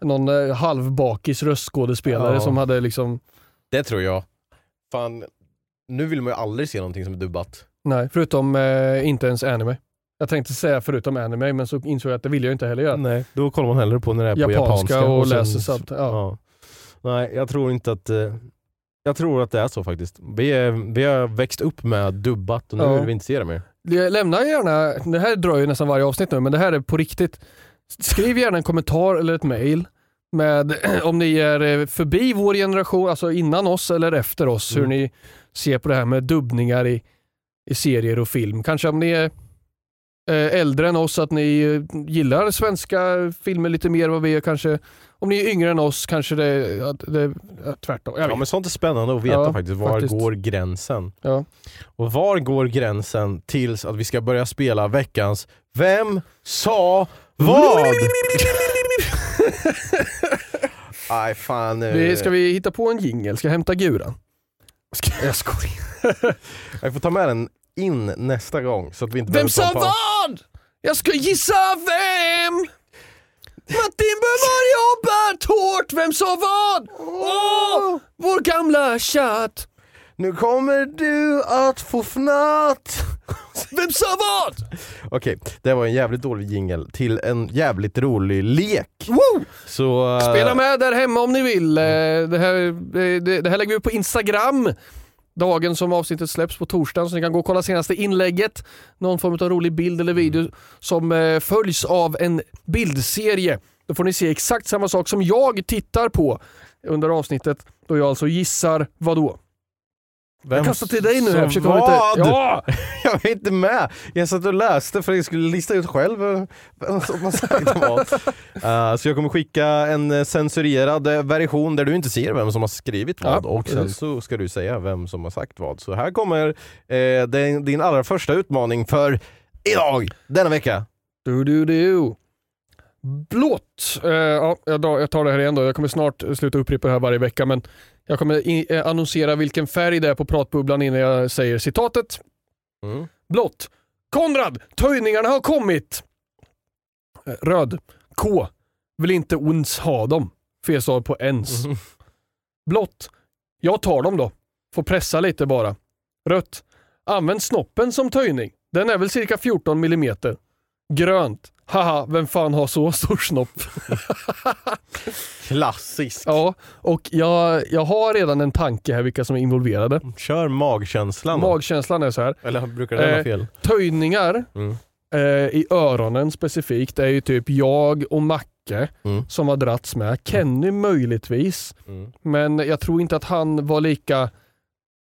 någon eh, halvbakis röstskådespelare Ja. som hade liksom, Det tror jag. Fan, nu vill man ju aldrig se någonting som är dubbat. nej förutom eh, inte ens anime. Jag tänkte säga förutom anime men så insåg jag att det vill jag inte heller göra. Nej, då kollar man hellre på när det är på Japanska och sen- läser subt- ja. Nej, jag tror inte att... eh, Jag tror att det är så faktiskt. Vi, är, vi har växt upp med dubbat och nu Ja. vill vi inte se det mer. Lämna gärna, det här drar ju nästan varje avsnitt nu men det här är på riktigt. Skriv gärna en kommentar eller ett mail med om ni är eh, förbi vår generation, alltså innan oss eller efter oss, hur Mm. ni ser på det här med dubbningar i, i serier och film. Kanske om ni är eh, äldre än oss, att ni eh, gillar svenska filmer lite mer än vad vi är kanske. Om ni är yngre än oss kanske det, ja, tvärtom. Ja, men sånt är spännande att veta Ja, faktiskt. Var faktiskt. går gränsen? Ja. Och var går gränsen tills att vi ska börja spela veckans Vem sa vad? Nej fan. Vi, ska vi hitta på en jingel? Ska jag hämta guran? Jag skojar. Jag får ta med den in nästa gång så att vi inte Vem sa vad? Jag ska gissa vem! Martin Böhmer jobbat hårt, vem sa vad? Åh, vår gamla chatt. Nu kommer du att få fnatt. Vem sa vad? Okej, det var en jävligt dålig jingel till en jävligt rolig lek. Woo! Så... eh, Spela med där hemma om ni vill. Eh, Det här, det, det det här lägger vi upp på Instagram. Dagen som avsnittet släpps på torsdagen så ni kan gå och kolla senaste inlägget. Någon form av rolig bild eller video som eh, följs av en bildserie. Då får ni se exakt samma sak som jag tittar på under avsnittet då jag alltså gissar vad då? Vem Jag kastar till dig nu. Jag försöker vad? lite... Ja! Jag var inte med. Jag satt och läste för att jag skulle lista ut själv som har sagt vad. Eh, så jag kommer skicka en eh, censurerad eh, version där du inte ser vem som har skrivit vad Ja, och sen så ska du säga vem som har sagt vad. Så här kommer eh, din, din allra första utmaning för idag, denna vecka. Du, du, du. Blått. Eh, ja, jag tar det här igen då. Jag kommer snart sluta upprepa det här varje vecka men jag kommer eh, annonsera vilken färg det är på pratbubblan innan jag säger citatet. Mm. Blått. Konrad, töjningarna har kommit. Eh, Röd. K. Vill inte ons ha dem. Fel stav på ens. Mhm. Blått. Jag tar dem då. Får pressa lite bara. Rött. Använd snoppen som töjning. Den är väl cirka 14 millimeter. Grönt. Haha, vem fan har så stor snopp? Klassisk. ja, och jag, jag har redan en tanke här vilka som är involverade. Kör magkänslan. Magkänslan är så här. Eller brukar den ha Eh, fel? Töjningar Mm. eh, i öronen specifikt är ju typ jag och Macke Mm. som har dragits med. Kenny möjligtvis, Mm. men jag tror inte att han var lika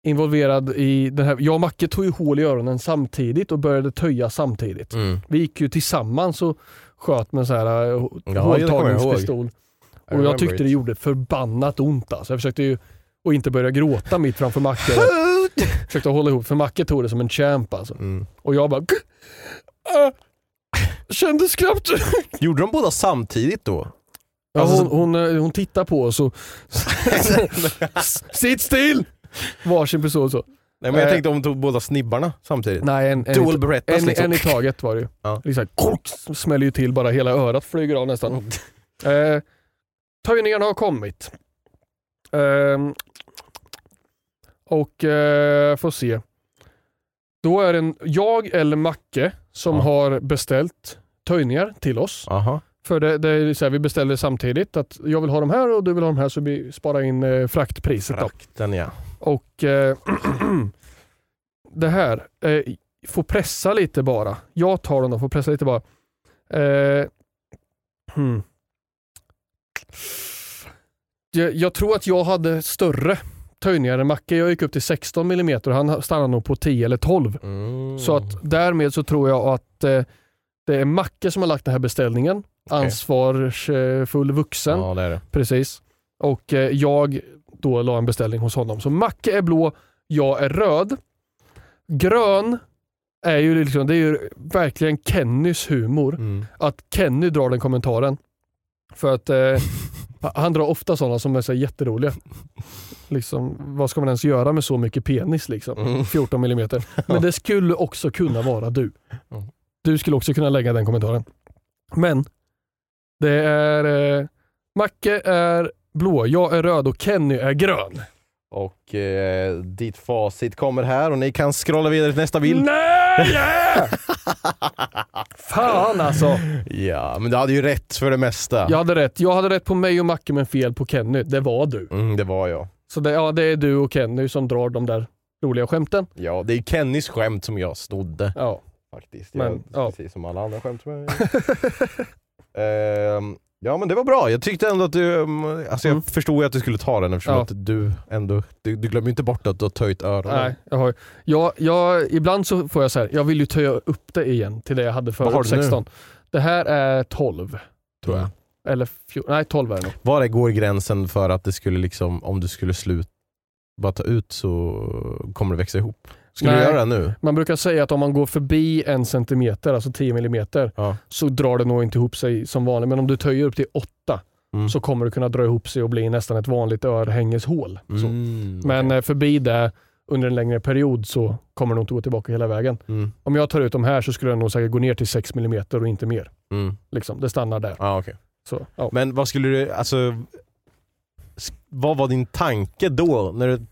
involverad i den här. Jag och Macke tog ju hål i öronen samtidigt och började töja samtidigt. Mm. Vi gick ju tillsammans och sköt med sån här eh, Ja, jag håltagningspistol. I Och jag tyckte it. det gjorde förbannat ont alltså. Jag försökte ju och inte börja gråta mitt framför Macke. Jag försökte hålla ihop för Macke tog det som en champ alltså. Mm. Och jag bara... Äh, kändes knappt. Gjorde de båda samtidigt då? Ja, Alltså, hon, hon, eh, hon tittar på oss och... Sitt still! Varsin pistol så. Nej men jag Eh. tänkte om de tog båda snibbarna samtidigt. Nej, en, en, Dual Berettas en, liksom. en i taget var det ju. Ja. Liksom, kork, smäller ju till bara, hela örat flyger av nästan. Eh, töjningarna har kommit. Ehm, och eh, får se. Då är det en, jag eller Macke som Ja. har beställt töjningar till oss. Aha. För det, det är så här, vi beställer samtidigt att jag vill ha de här och du vill ha de här så vi sparar in eh, fraktpriset. Då. Frakten ja. Och eh, det här, eh, får pressa lite bara. Jag tar den och får pressa lite bara. Eh, hmm. jag, jag tror att jag hade större töjningar än Macke. Jag gick upp till 16 mm och han stannade nog på 10 eller 12. Mm. Så att därmed så tror jag att eh, det är Macke som har lagt den här beställningen. Okej. Ansvarsfull vuxen. Ja det är det. Precis. Och eh, jag då la en beställning hos honom. Så Macke är blå, jag är röd. Grön är ju, liksom, det är ju verkligen Kennys humor. Mm. Att Kenny drar den kommentaren. För att eh, han drar ofta sådana som är så jätteroliga. Liksom, vad ska man ens göra med så mycket penis? Liksom? Mm. 14 mm. Men det skulle också kunna vara du. Mm. Du skulle också kunna lägga den kommentaren. Men det är eh, Macke är blå, jag är röd och Kenny är grön. Och eh, ditt facit kommer här och ni kan scrolla vidare till nästa bild. Nej! Fan alltså. Ja, men du hade ju rätt för det mesta. Jag hade rätt. Jag hade rätt på mig och Macke men fel på Kenny. Det var du. Mm, det var jag. Så det, ja, det är du och Kenny som drar de där roliga skämten. Ja, det är Kennys skämt som jag snodde Ja. faktiskt. Men, jag, ja. Precis som alla andra skämt som jag Ehm, Ja men det var bra, jag tyckte ändå att du, um, alltså jag Mm. förstod ju att du skulle ta den eftersom Ja. att du ändå, du, du glömmer inte bort att du har töjt öronen. Nej, jag har, jag, jag, ibland så får jag så här, jag vill ju töja upp det igen till det jag hade förut, du nu? 16. Det här är 12 tror jag. Mm. Eller nej 12 är det nog. Var är går gränsen för att det skulle liksom, om du skulle sluta bara ta ut så kommer det växa ihop? Skulle Nej. du göra det nu? Man brukar säga att om man går förbi en centimeter, alltså 10 millimeter, Ja. så drar det nog inte ihop sig som vanligt. Men om du töjer upp till 8 Mm. så kommer det kunna dra ihop sig och bli nästan ett vanligt örhängeshål. Mm, Men okej. eh, förbi det under en längre period så kommer det nog inte gå tillbaka hela vägen. Mm, Om jag tar ut de här så skulle den nog säkert gå ner till 6 millimeter och inte mer. mm. Liksom. Det stannar där. Ah, okej. Så, ja. Men vad skulle du, alltså, vad var din tanke då när du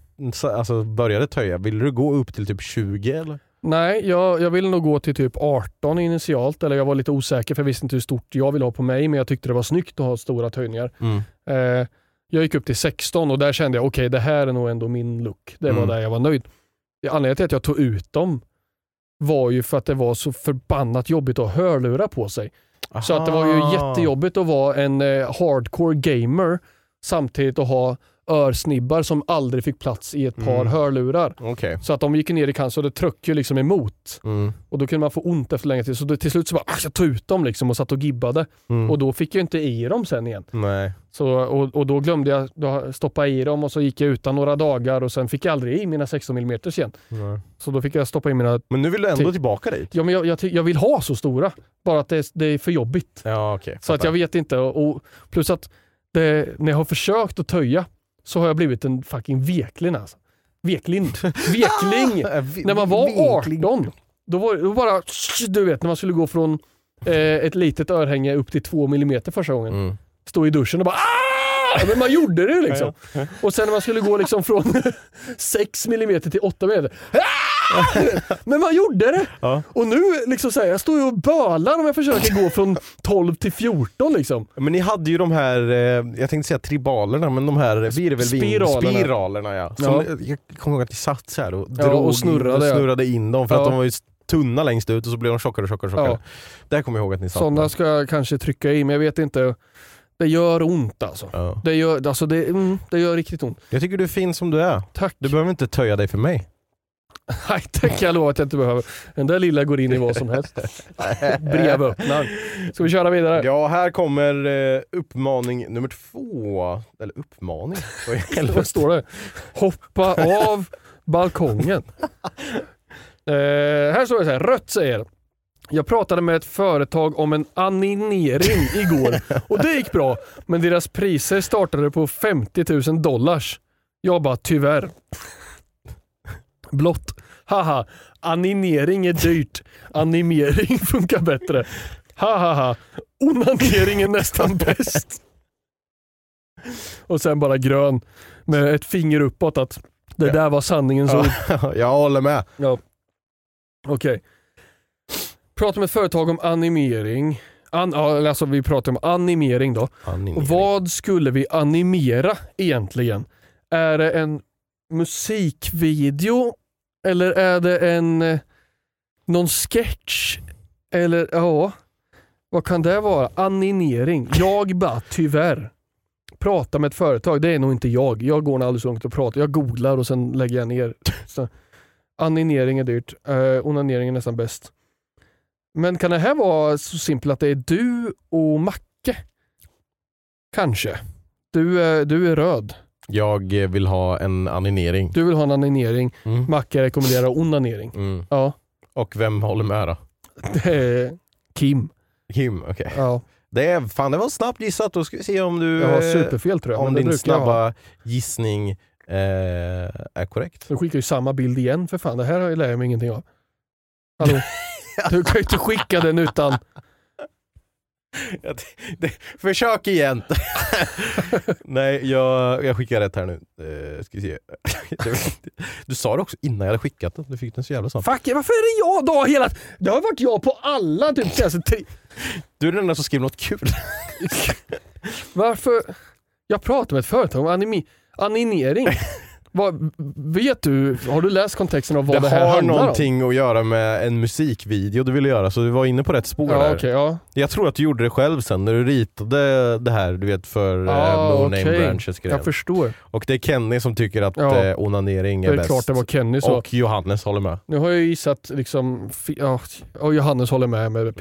alltså, började töja? Ville du gå upp till typ 20 eller? Nej, jag, jag ville nog gå till typ 18 initialt. Eller jag var lite osäker för jag visste inte hur stort jag ville ha på mig. Men jag tyckte det var snyggt att ha stora töjningar. Mm. Eh, jag gick upp till 16 och där kände jag okej det här är nog ändå min look. Det var Mm. där jag var nöjd. Anledningen till att jag tog ut dem var ju för att det var så förbannat jobbigt att ha hörlurar på sig. Så att det var ju jättejobbigt att vara en eh, hardcore gamer samtidigt att ha örsnibbar som aldrig fick plats i ett par Mm. hörlurar. Okej. Så att de gick ner i kant så det tryckte ju liksom emot. Mm. Och då kunde man få ont efter länge tid. Så då, till slut så bara, ah, jag tog ut dem liksom och satt och gibbade. Mm. Och då fick jag inte i dem sen igen. Nej. Så, och, och då glömde jag då stoppa i dem och så gick jag utan några dagar och sen fick jag aldrig i mina 16 mm igen. Nej. Så då fick jag stoppa i mina, Men nu vill du ändå tillbaka dit? ja men jag, jag, jag vill ha så stora. Bara att det, är- det är för jobbigt. Ja okej. Så att jag vet inte. Och, plus att det, när jag har försökt att töja så har jag blivit en fucking vekling alltså. Vekling. Vekling! när man var 18, då var det bara, du vet när man skulle gå från eh, ett litet örhänge upp till 2 mm första gången. Mm. Stå i duschen och bara "Ah!" Men man gjorde det liksom. Och sen när man skulle gå liksom från 6 mm till 8 mm. "Ah!" Men man gjorde det! Ja. Och nu liksom så här, jag står ju och bölar om jag försöker gå från 12 till 14 liksom. Men ni hade ju de här, eh, jag tänkte säga tribalerna, men de här virvelvin... Spiralerna. Spiralerna ja. Som, Ja. Jag kommer ihåg att ni satt så här och, Ja, drog och snurrade, och ja. snurrade in dem för att Ja. de var ju tunna längst ut och så blev de tjockare och tjockare. och tjockare. Ja. Där kommer jag ihåg att ni satt. Sådana ska jag kanske trycka i men jag vet inte. Det gör ont alltså. Ja. Det gör, alltså det, mm, det gör riktigt ont. Jag tycker du är fin som du är. Tack. Du behöver inte töja dig för mig. Nej, kan jag lova att jag inte behöver. Den där lilla går in i vad som helst. Brevöppnaren. Ska vi köra vidare? Ja, här kommer eh, uppmaning nummer två. Eller uppmaning? Vad står det? Hoppa av balkongen. Eh, här står det så här, rött säger jag pratade med ett företag om en animering igår och det gick bra, men deras priser startade på 50 000 dollars. Jag bara tyvärr. Blått. Haha, animering är dyrt. Animering funkar bättre. Hahaha, onanering är nästan bäst. Och sen bara grön med ett finger uppåt att det där var sanningens ord. Ja, jag håller med. Ja. Okej. Pratar med ett företag om animering. An, ja, alltså vi pratar om animering då. Animering. Och vad skulle vi animera egentligen? Är det en musikvideo? Eller är det en eh, någon sketch? Eller ja, vad kan det vara? Animering. Jag bara tyvärr. Prata med ett företag, det är nog inte jag. Jag går aldrig så långt och pratar. Jag googlar och sen lägger jag ner. Så, animering är dyrt, uh, onanering är nästan bäst. Men kan det här vara så simpelt att det är du och Macke? Kanske. Du är, du är röd. Jag vill ha en animering. Du vill ha en animering. Mm. Macke rekommenderar onanering. Mm. Ja, Och vem håller med då? Kim. Kim, okej. Ja, Det, är, fan, det var snabbt gissat, då ska vi se om du... jag har superfel tror jag. Om din snabba gissning eh, är korrekt. Du skickar ju samma bild igen för fan. Det här lär jag mig ingenting av. Hallå? Du kan ju inte skicka den utan... Försök igen! Nej, jag, jag skickar rätt här nu. Eh, ska se. Du sa det också innan jag hade skickat den. Du fick den så jävla snabbt. Fuck, varför är det jag då hela... Det har varit jag på alla typ senaste tre... Du är den enda som skrev något kul. Varför? Jag pratar med ett företag om animi... animering. Vad, vet du, har du läst kontexten av vad det, det här har handlar någonting att göra med en musikvideo du ville göra, så du var inne på rätt spår om? Ja, där. okej, ja. Jag tror att du gjorde det själv sen när du ritade det här du vet för Ah, uh, No Name okej. Branches grejen. Jag förstår. Och det är Kenny som tycker att Ja. eh, onanering Det är, är bäst. klart det var Kenny så. Och Johannes håller med. Nu har jag gissat liksom, ja, och Johannes håller med med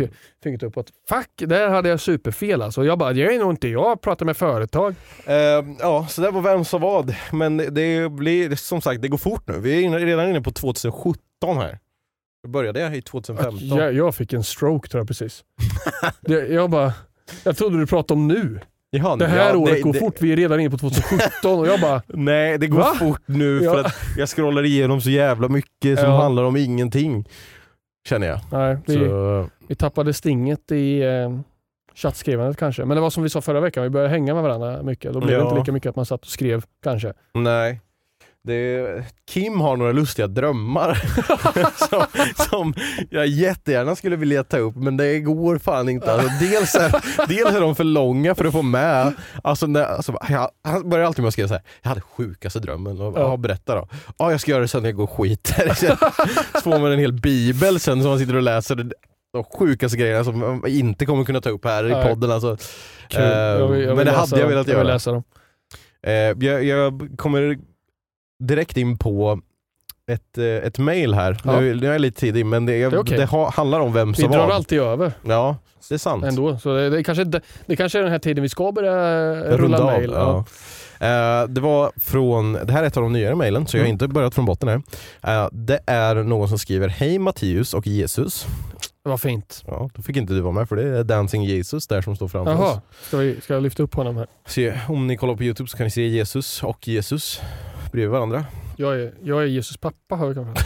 fingret uppåt. Fuck, där hade jag superfel alltså. Jag bara, jag är nog inte jag, pratar med företag. Eh, ja, så det var vem som vad. Men det blir som sagt, det går fort nu. Vi är inne, redan inne på 2017 här. Då började jag i 2015. Jag, jag fick en stroke tror jag precis. det, jag bara, jag trodde du pratade om nu. Jaha, Det här ja, året det- går det- fort, vi är redan inne på 2017 och jag bara, Nej, det går Va? fort nu Ja. för att jag scrollar igenom så jävla mycket som Ja. handlar om ingenting. Känner jag. nej, vi, vi tappade stinget i eh, chattskrivandet kanske. Men det var som vi sa förra veckan, vi började hänga med varandra mycket. Då blev det inte lika mycket att man satt och skrev kanske. nej. Det, Kim har några lustiga drömmar som, som jag jättegärna skulle vilja ta upp men det går fan inte. Alltså, dels, är, dels är de för långa för att få med. Alltså, när, alltså, jag, han börjar alltid med att skriva så här. jag hade sjukaste drömmen. Och, Ja. berätta då. Ja, jag ska göra det sen när jag går och skiter. Så får man en hel bibel sen som man sitter och läser de sjukaste grejerna som man inte kommer kunna ta upp här Nej. i podden. Alltså. Kul. Eh, Jag vill- jag men vill det läsa hade jag velat Jag vill göra. läsa dem. Eh, jag, jag kommer direkt in på ett, eh, ett mail här. Ja. Nu, nu är jag lite tidig men det, Det är okej. det ha, handlar om vem Vi som drar var. alltid över Ja, det är sant. ändå. Så det, det, kanske, det, det kanske är den här tiden vi ska börja rulla av, mail. Ja. Ja. Eh, det var från, det här är ett av de nyare mailen så jag har Mm. inte börjat från botten här. Eh, det är någon som skriver Hej Mattias och Jesus. Vad fint. Ja, då fick inte du vara med för det är Dancing Jesus där som står framför oss. Jaha, ska, vi, ska jag lyfta upp honom här? Se, om ni kollar på Youtube så kan ni se Jesus och Jesus bredvid varandra. Jag är, jag är Jesus pappa har jag till.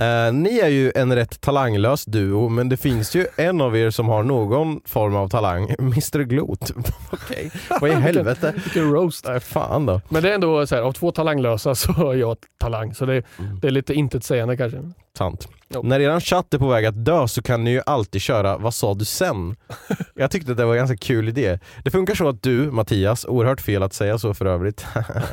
Eh, ni är ju en rätt talanglös duo, men det finns ju en av er som har någon form av talang. Mr Glot. Okej, vad i helvete? Vilken roast. Nej, fan då. Men det är ändå så här, av två talanglösa så har jag talang. Så det, Mm. det är lite intetsägande kanske. Sant. Jo. När eran chatt är på väg att dö så kan ni ju alltid köra Vad sa du sen? Jag tyckte att det var en ganska kul idé. Det funkar så att du, Mattias, oerhört fel att säga så för övrigt,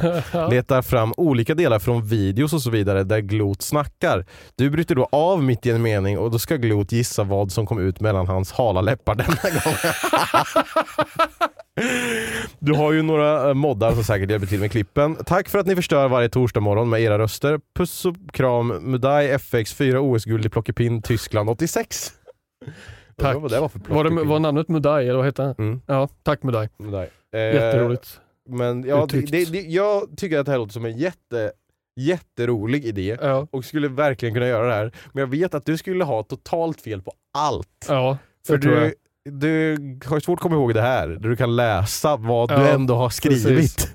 letar fram olika delar från videos och så vidare där Glot snackar. Du bryter då av mitt i en mening och då ska Glot gissa vad som kom ut mellan hans hala läppar denna gång. Du har ju några eh, moddar som säkert hjälper till med klippen. Tack för att ni förstör varje torsdag morgon med era röster. Puss och kram, Mudai FX 4 OS-guld i plockepinn Tyskland 86. Tack. Vad det var för Var, det, var namnet Mudai eller vad hette han? Mm, Ja, tack Mudai. Mudai. Eh, Jätteroligt. Men ja, det, det, det, jag tycker att det här låter som en jätte, jätterolig idé Ja, och skulle verkligen kunna göra det här. Men jag vet att du skulle ha totalt fel på allt. ja För du, du har ju svårt att komma ihåg det här, där du kan läsa vad du Ja, ändå har skrivit. precis.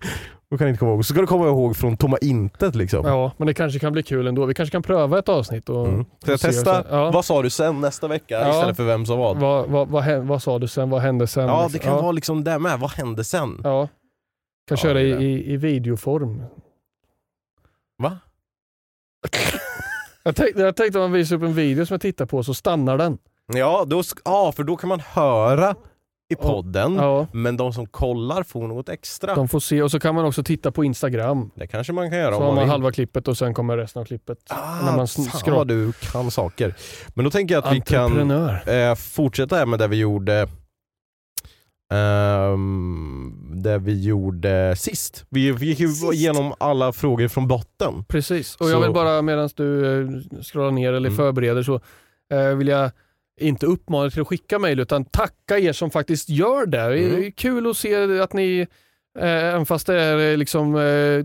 Du kan inte komma ihåg. Så ska du komma ihåg från tomma intet liksom. Ja, men det kanske kan bli kul ändå. Vi kanske kan pröva ett avsnitt och, Mm. Jag och och testa, Ja. vad sa du sen nästa vecka Ja. istället för vem som vad? Vad, vad, vad, vad sa du sen? Vad hände sen? Ja det kan ja. vara liksom det med, vad hände sen? Ja. Kan Ja, köra i, i, i videoform. Va? Jag tänkte, jag tänkte om man visar upp en video som jag tittar på så stannar den. Ja, då, sk- ja, för då kan man höra i podden, Ja, men de som kollar får något extra. de får se och så kan man också titta på Instagram. Det kanske man kan göra Så om har man man vill. halva klippet och sen kommer resten av klippet. Ah, när man sn- fan vad du kan saker. Men då tänker jag att vi kan Entreprenör. eh, fortsätta här med det vi gjorde ehm, det vi gjorde sist. Vi, vi gick ju Sist. igenom alla frågor från botten. Precis, och Så- jag vill bara medan du eh, scrollar ner eller Mm. förbereder så eh, vill jag inte uppmana till att skicka mejl utan tacka er som faktiskt gör det. Det är Mm. kul att se att ni, eh, även fast det är eh, liksom eh,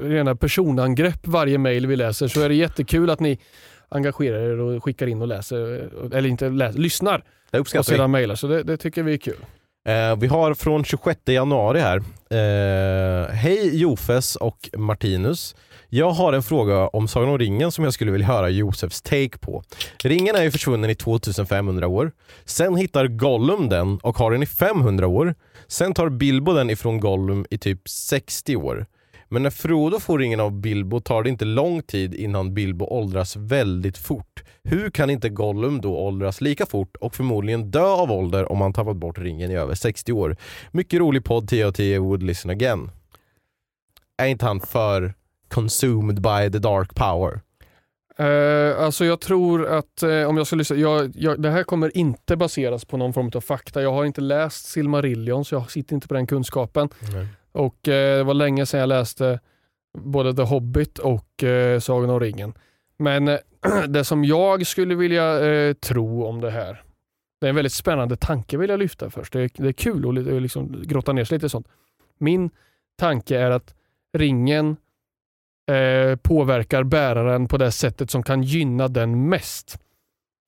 rena personangrepp varje mejl vi läser så är det jättekul att ni engagerar er och skickar in och läser, eh, eller inte läser, lyssnar Det och sedan mejlar. Så det, det tycker vi är kul. Eh, vi har från 26 januari här. Eh, Hej Jofes och Martinus. Jag har en fråga om Sagan om ringen som jag skulle vilja höra Josefs take på. Ringen är ju försvunnen i 2500 år. Sen hittar Gollum den och har den i 500 år. Sen tar Bilbo den ifrån Gollum i typ 60 år. Men när Frodo får ringen av Bilbo tar det inte lång tid innan Bilbo åldras väldigt fort. Hur kan inte Gollum då åldras lika fort och förmodligen dö av ålder om han tappat bort ringen i över 60 år? Mycket rolig podd 10 av 10 would listen again. Är inte han för consumed by the dark power? Eh, alltså jag tror att eh, om jag ska lyssna, jag, jag, det här kommer inte baseras på någon form av fakta. Jag har inte läst Silmarillion så jag sitter inte på den kunskapen. Och eh, Det var länge sedan jag läste både The Hobbit och eh, Sagan om ringen. Men det som jag skulle vilja tro om det här, det är en väldigt spännande tanke vill jag lyfta först. Det är, det är kul att li- liksom grotta ner sig lite i sånt. Min tanke är att ringen eh, påverkar bäraren på det sättet som kan gynna den mest.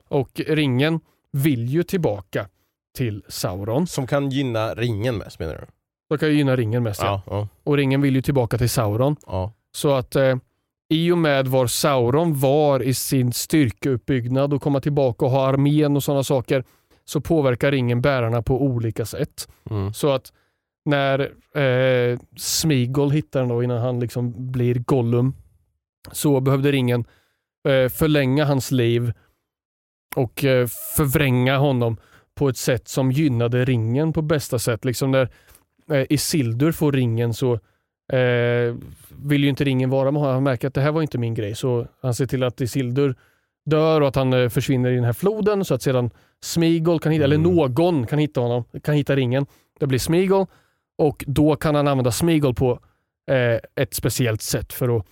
Och ringen vill ju tillbaka till Sauron. Som kan gynna ringen mest menar du? Så kan gynna ringen mest. Ja. Ja. ja, Och ringen vill ju tillbaka till Sauron. ja. Så att eh, i och med var Sauron var i sin styrkeuppbyggnad och komma tillbaka och ha armén och sådana saker så påverkar ringen bärarna på olika sätt. Mm. Så att när eh, Smigol hittar den då innan han liksom blir Gollum så behövde ringen eh, förlänga hans liv och eh, förvränga honom på ett sätt som gynnade ringen på bästa sätt. Liksom när eh, Isildur får ringen så eh, vill ju inte ringen vara med honom. Han märker att det här var inte min grej så han ser till att Isildur dör och att han eh, försvinner i den här floden så att sedan Smigol kan hitta, Mm. eller någon kan hitta honom, kan hitta ringen. Det blir Smigol och då kan han använda Smigol på eh, ett speciellt sätt för att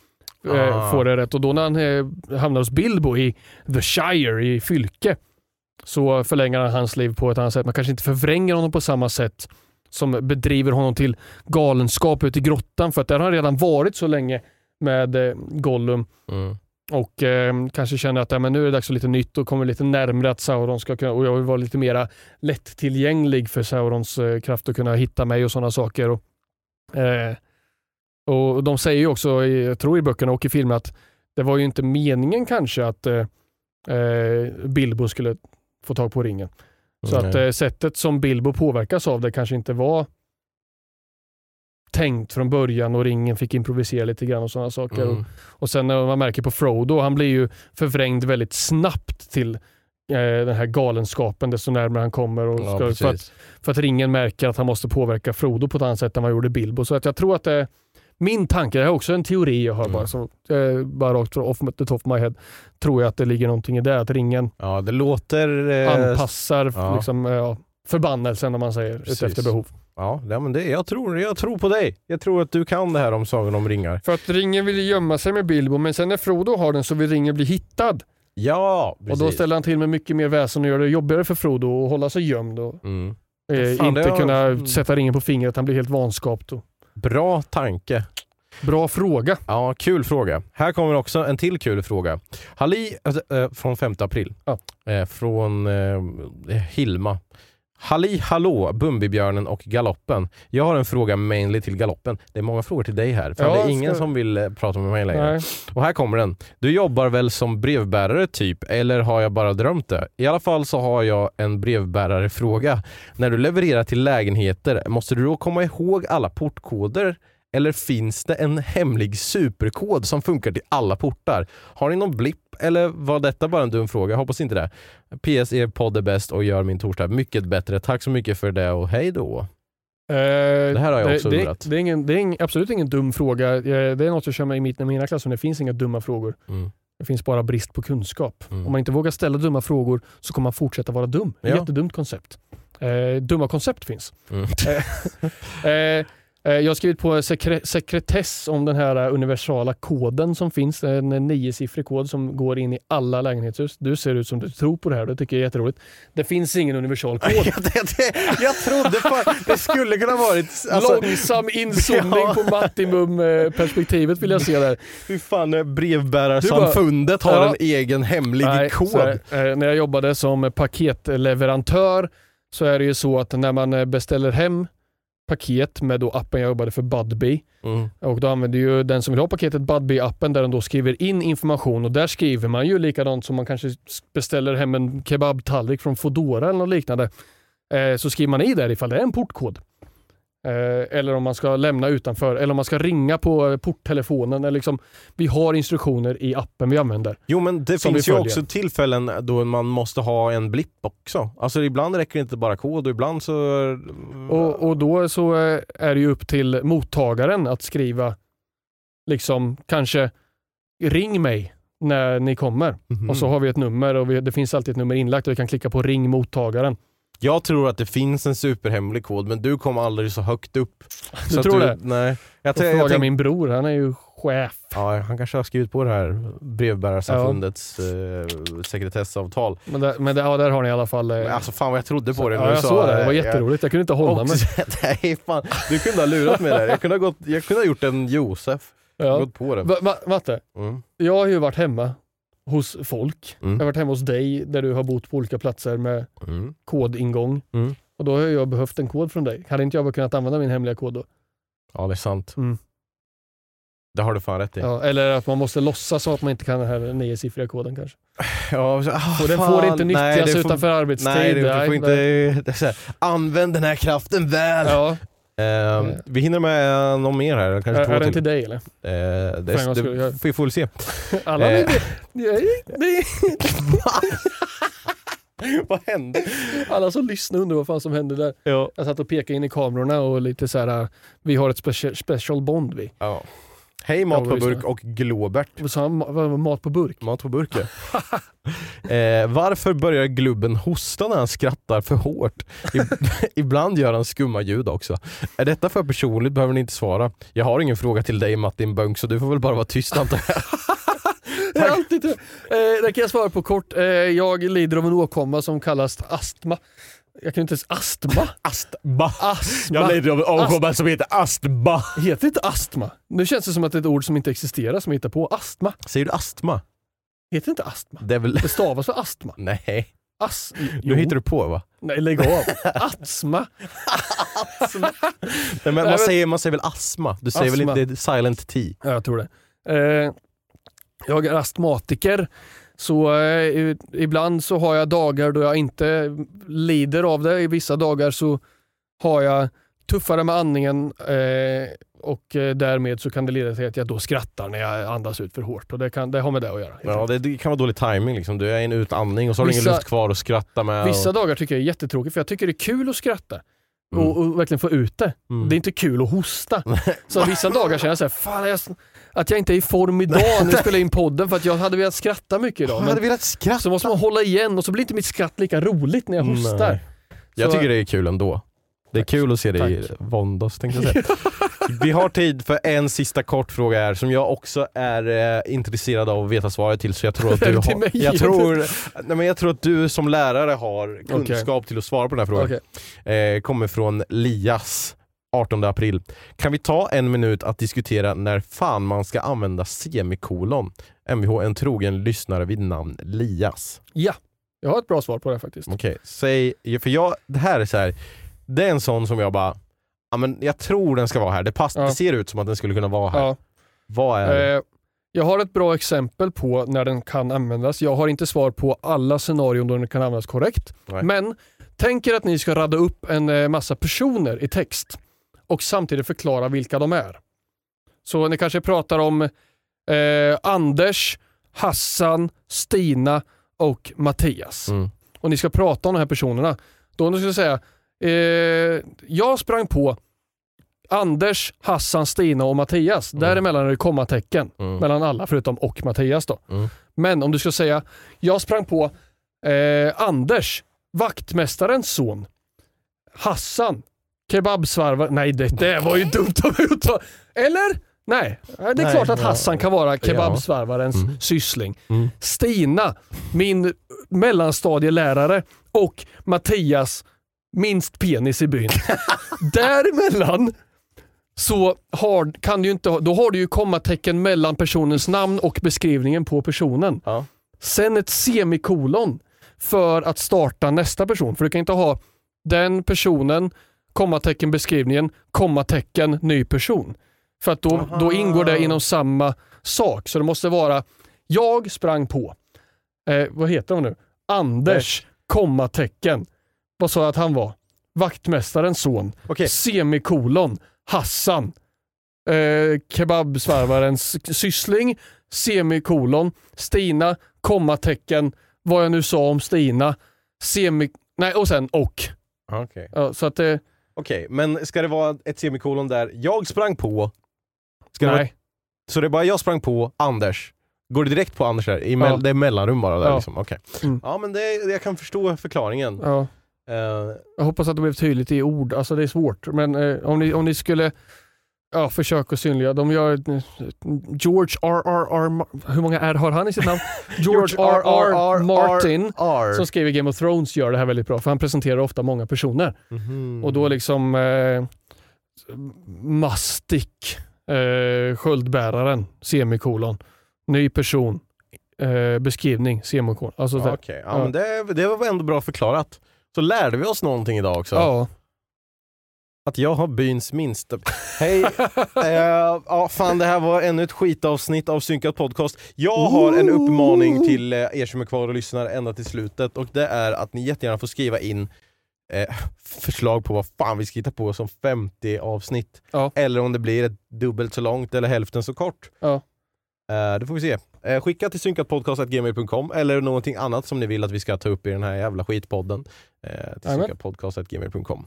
eh, Ah. få det rätt. Och då när han eh, hamnar hos Bilbo i The Shire i Fylke så förlänger han hans liv på ett annat sätt. Man kanske inte förvränger honom på samma sätt som bedriver honom till galenskap ute i grottan för att där har han redan varit så länge med eh, Gollum Mm. Och eh, kanske känner att ja, men nu är det dags för lite nytt och kommer lite närmre att Sauron ska kunna, och jag vill vara lite mera lättillgänglig för Saurons eh, kraft att kunna hitta mig och sådana saker. Och, eh, och De säger ju också, jag tror i böckerna och i filmen, att det var ju inte meningen kanske att eh, eh, Bilbo skulle få tag på ringen. Så Nej. att eh, sättet som Bilbo påverkas av det kanske inte var tänkt från början och ringen fick improvisera lite grann och sådana saker. Och, Mm. och sen när man märker på Frodo, han blir ju förvrängd väldigt snabbt till eh, den här galenskapen desto närmare han kommer. Och Ja, ska, för, att, för att ringen märker att han måste påverka Frodo på ett annat sätt än vad han gjorde Bilbo. Så att jag tror att det min tanke, det här är också en teori jag har Mm. bara, så, eh, bara rakt off the top of my head, tror jag att det ligger någonting i det. Att ringen Ja, det låter... Eh, anpassar ja. liksom, eh, förbannelsen om man säger, Precis. efter behov. Ja, ja men det, jag, tror, jag tror på dig. Jag tror att du kan det här om Sagan om ringar. För att ringen vill gömma sig med Bilbo men sen när Frodo har den så vill ringen bli hittad. Ja, precis. Och då ställer han till med mycket mer väsen och gör det jobbigare för Frodo att hålla sig gömd och mm. eh, Fan, inte har- kunna mm. sätta ringen på fingret. Han blir helt vanskapt. Och... Bra tanke. Bra fråga. Ja, kul fråga. Här kommer också en till kul fråga. Halli, äh, från 5 april. Ja. Eh, från eh, Hilma. Halli hallå, Bumbibjörnen och Galoppen. Jag har en fråga mainly till Galoppen. Det är många frågor till dig här. För Ja, det är ingen ska- som vill eh, prata med mig längre. Nej. Och här kommer den. Du jobbar väl som brevbärare typ, eller har jag bara drömt det? I alla fall så har jag en brevbärarefråga. När du levererar till lägenheter, måste du då komma ihåg alla portkoder? Eller finns det en hemlig superkod som funkar till alla portar? Har ni någon blipp eller var detta bara en dum fråga? Jag hoppas inte det. PS, er podd är bäst och gör min torsdag mycket bättre. Tack så mycket för det och hej då. Eh, Det här har jag också det, undrat. det, det är, ingen, det är ing, absolut ingen dum fråga. Eh, Det är något jag kör med i mitt, mina klasser. Det finns inga dumma frågor. Mm. Det finns bara brist på kunskap. Mm. Om man inte vågar ställa dumma frågor så kommer man fortsätta vara dum. Ja. ett jättedumt koncept. Eh, dumma koncept finns. Mm. Eh, eh, jag har skrivit på sekre sekretess om den här eh, universala koden som finns. En niosiffrig kod som går in i alla lägenhetshus. Du ser ut som du tror på det här. Det tycker jag är jätteroligt. Det finns ingen universal kod. jag, det, jag trodde fan, det skulle kunna varit... Alltså, Långsam inzoomning Ja. på Mattimum-perspektivet vill jag se där. Hur fan eh, brevbärarsamfundet har Ja. en egen hemlig Nej, kod? är det. Eh, när jag jobbade som paketleverantör så är det ju så att när man eh, beställer hem paket med då appen jag jobbade för Budbee Mm. och då använder ju den som vill ha paketet Budbee-appen där den då skriver in information och där skriver man ju likadant som man kanske beställer hem en kebabtallrik från Foodora eller något liknande. Eh, så skriver man i där ifall det är en portkod. Eh, eller om man ska lämna utanför eller om man ska ringa på eh, porttelefonen. Eller liksom, vi har instruktioner i appen vi använder. Jo men det finns ju också tillfällen då man måste ha en blipp också. Alltså ibland räcker det inte bara kod och ibland så... Och, och då så eh, är det ju upp till mottagaren att skriva liksom kanske ring mig när ni kommer. Mhm. Och så har vi ett nummer och vi, det finns alltid ett nummer inlagt och vi kan klicka på ring mottagaren. Jag tror att det finns en superhemlig kod men du kom aldrig så högt upp. Du så tror det? Nej. Jag, jag fråga tänk, min bror, han är ju chef. ja, han kanske har skrivit på det här brevbärarsamfundets eh, sekretessavtal. Men, där, men där, ja, där har ni i alla fall... eh, Men Alltså fan vad jag trodde på så- det. ja, du jag sa såg det, det var Jag- jätteroligt. Jag kunde inte hålla Och, mig. nej, fan. Du kunde ha lurat mig där. Jag kunde ha, gått, jag kunde ha gjort en Josef. Ja. Gått på det. Va, va, Matte, Mm. jag har ju varit hemma hos folk. Mm. Jag har varit hemma hos dig där du har bott på olika platser med Mm. kodingång. Mm. Och då har jag behövt en kod från dig. Hade inte jag bara kunnat använda min hemliga kod då? Ja det är sant. Mm. Det har du fan rätt i. Ja, eller att man måste låtsas som att man inte kan den här niosiffriga koden kanske. Ja, så, ah, Och den fan. får inte nyttjas Nej, får- utanför arbetstid. Nej, det, Nej, får inte... Det är så här, använd den här kraften väl! Ja. Ehm, vi hinner med eh, någon mer här, kanske Är, två är den till. dig eller? Eh, det, det, jag- vi får väl se. Alla Eh. Vad hände? Alla som lyssnar undrar vad fan som hände där. Ja. Jag satt och pekade in i kamerorna och lite så här. äh, vi har ett special, special bond vi. Ja. Hej Mat på burk och Globert. Vad sa han? Mat på burk? Mat på burk ja. eh, Varför börjar Glubben hosta när han skrattar för hårt? Ibland gör han skumma ljud också. Är detta för personligt behöver ni inte svara. Jag har ingen fråga till dig Martin Bönk så du får väl bara vara tyst antar jag. Det alltid. Eh, det kan jag svara på kort. Eh, jag lider av en åkomma som kallas astma. Jag kan inte ens astma. Astma. Astma. Jag lider av en åkomma som heter astma. Heter inte astma? Nu känns det som att det är ett ord som inte existerar som jag hittar på. Astma. Säger du astma? Heter inte astma? Det är väl... Det stavas för astma. Nej, As... nu hittar du på va? Nej, lägg av. Astma. Nej, men man, säger, man säger väl astma? Du säger Astma. väl inte silent T? Ja, jag tror det. Eh, jag är astmatiker. Så eh, ibland så har jag dagar då jag inte lider av det. I vissa dagar så har jag tuffare med andningen eh, och eh, därmed så kan det leda till att jag då skrattar när jag andas ut för hårt. Och det, kan, det har med det att göra. Ja, det, det kan vara dålig timing liksom. Du är i en utandning och så har du ingen luft kvar att skratta med. Vissa och... dagar tycker jag är jättetråkigt för jag tycker det är kul att skratta. Mm. Och, och verkligen få ut det. Mm. Det är inte kul att hosta. Så vissa dagar känner jag så här, fan jag, att jag inte är i form idag när jag spelar in podden för att jag hade velat skratta mycket idag. Jag hade velat skratta. så måste man hålla igen och så blir inte mitt skratt lika roligt när jag hostar. Nej. Jag Så- tycker det är kul ändå. Det är Tack. kul att se dig Tack. våndas tänkte jag säga. Vi har tid för en sista kort fråga här som jag också är eh, intresserad av att veta svaret till så jag tror att du har, jag tror, nej men jag tror att du som lärare har kunskap till att svara på den här frågan. Okej. Eh, kommer från Lias 18 april. Kan vi ta en minut att diskutera när fan man ska använda semikolon? Mvh, en trogen lyssnare vid namn Lias. Ja, jag har ett bra svar på det faktiskt. Okej, säg, för jag, det här är så här. det är en sån som jag bara, ja men jag tror den ska vara här. Det, pass, Ja. det ser ut som att den skulle kunna vara här. Ja. Vad är det? Eh, jag har ett bra exempel på när den kan användas. Jag har inte svar på alla scenarion då den kan användas korrekt. Nej. Men tänk er att ni ska radda upp en eh, massa personer i text och samtidigt förklara vilka de är. Så ni kanske pratar om eh, Anders, Hassan, Stina och Mattias. Mm. Och ni ska prata om de här personerna. Då ni ska säga, eh, jag sprang på Anders, Hassan, Stina och Mattias. Mm. Däremellan är det kommatecken Mm. mellan alla förutom och Mattias. Då. Mm. Men om du ska säga, jag sprang på eh, Anders, vaktmästarens son. Hassan, kebabsvarvar. Nej, det, det var ju dumt av mig att ta. Eller? Nej, det är Nej, klart att. Hassan kan vara kebabsvarvarens Mm. syssling. Mm. Stina, min mellanstadielärare och Mattias, minst penis i byn. Däremellan så har, kan du inte, då har du ju kommatecken mellan personens namn och beskrivningen på personen. Ja. Sen ett semikolon för att starta nästa person. För du kan inte ha den personen, kommatecken beskrivningen, kommatecken ny person. För att då, då ingår det inom samma sak. Så det måste vara, jag sprang på, eh, vad heter hon nu? Anders, kommatecken. Vad sa jag att han var? Vaktmästarens son. Okej. Semikolon, Hassan. Eh, kebabsvarvarens syssling, semikolon, Stina, kommatecken, vad jag nu sa om Stina, semi... Nej, och sen och. Okej, Ja, så att det... Okej, men ska det vara ett semikolon där jag sprang på, ska det vara, Nej. så det är bara jag sprang på Anders, går det direkt på Anders där? I mell, Ja. Det är mellanrum bara där Ja. liksom? Okej. Mm. Ja men det, jag kan förstå förklaringen. Ja. Eh, Jag hoppas att det blev tydligt i ord. Alltså det är svårt. Men eh, om, ni, om ni skulle ja, försöka synliggöra. De gör eh, George R.R.R. Hur många R har han i sitt namn? George R.R. Martin. R. Som skriver Game of Thrones gör det här väldigt bra. För han presenterar ofta många personer. Mhm. Och då liksom eh, Mastik, eh, sköldbäraren, semikolon. Ny person, eh, beskrivning, semikolon. Alltså, Ja, så- Okej, ja, Ja. men det, det var ändå bra förklarat. Så lärde vi oss någonting idag också. ja. Att jag har byns minsta... Hej! Eh, ja, fan det här var ännu ett skitavsnitt av Synkat Podcast. Jag har en uppmaning till eh, er som är kvar och lyssnar ända till slutet och det är att ni jättegärna får skriva in eh, förslag på vad fan vi ska hitta på som 50 avsnitt. Ja. Eller om det blir ett dubbelt så långt eller hälften så kort. Ja. Eh, det får vi se. Eh, skicka till synkatpodcast.gmail.com eller någonting annat som ni vill att vi ska ta upp i den här jävla skitpodden. Eh, till synkatpodcast.gmail.com.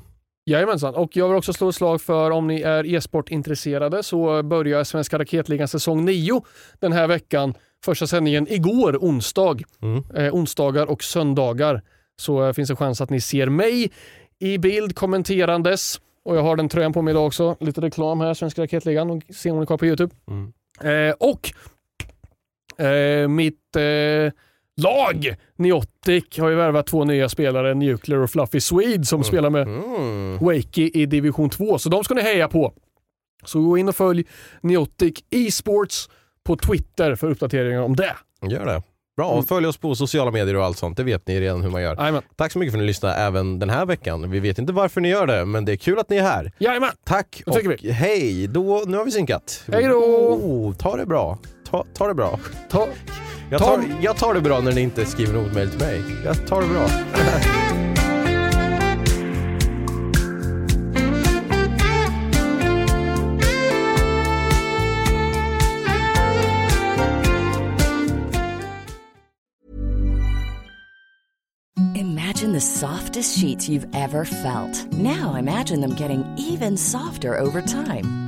Jajamensan, och jag vill också slå ett slag för om ni är e-sportintresserade så börjar Svenska Raketligan säsong 9 den här veckan. Första sändningen igår, onsdag. Mm. Eh, onsdagar och söndagar. Så eh, finns det chans att ni ser mig i bild kommenterandes. Och jag har den tröjan på mig idag också. Lite reklam här, Svenska Raketligan. Och se om ni kollar på YouTube. Mm. Eh, och eh, mitt eh, lag, Neotic, har ju värvat två nya spelare, Nuclear och Fluffy Swede, som spelar med Mm. Wakey i division 2. Så de ska ni heja på. Så gå in och följ Neotic Esports på Twitter för uppdateringar om det. Gör det. Bra, Mm. och följ oss på sociala medier och allt sånt. Det vet ni redan hur man gör. Jajamän. Tack så mycket för att ni lyssnade även den här veckan. Vi vet inte varför ni gör det, men det är kul att ni är här. Jajamän. Tack och hej. Då, nu har vi synkat. Hej då. Oh, ta det bra. Ta, ta det bra. Ta, Jag Ta- tar, jag tar det bra när ni inte skriver något mejl till mig. Jag tar det bra. Imagine the softest sheets you've ever felt. Now imagine them getting even softer over time.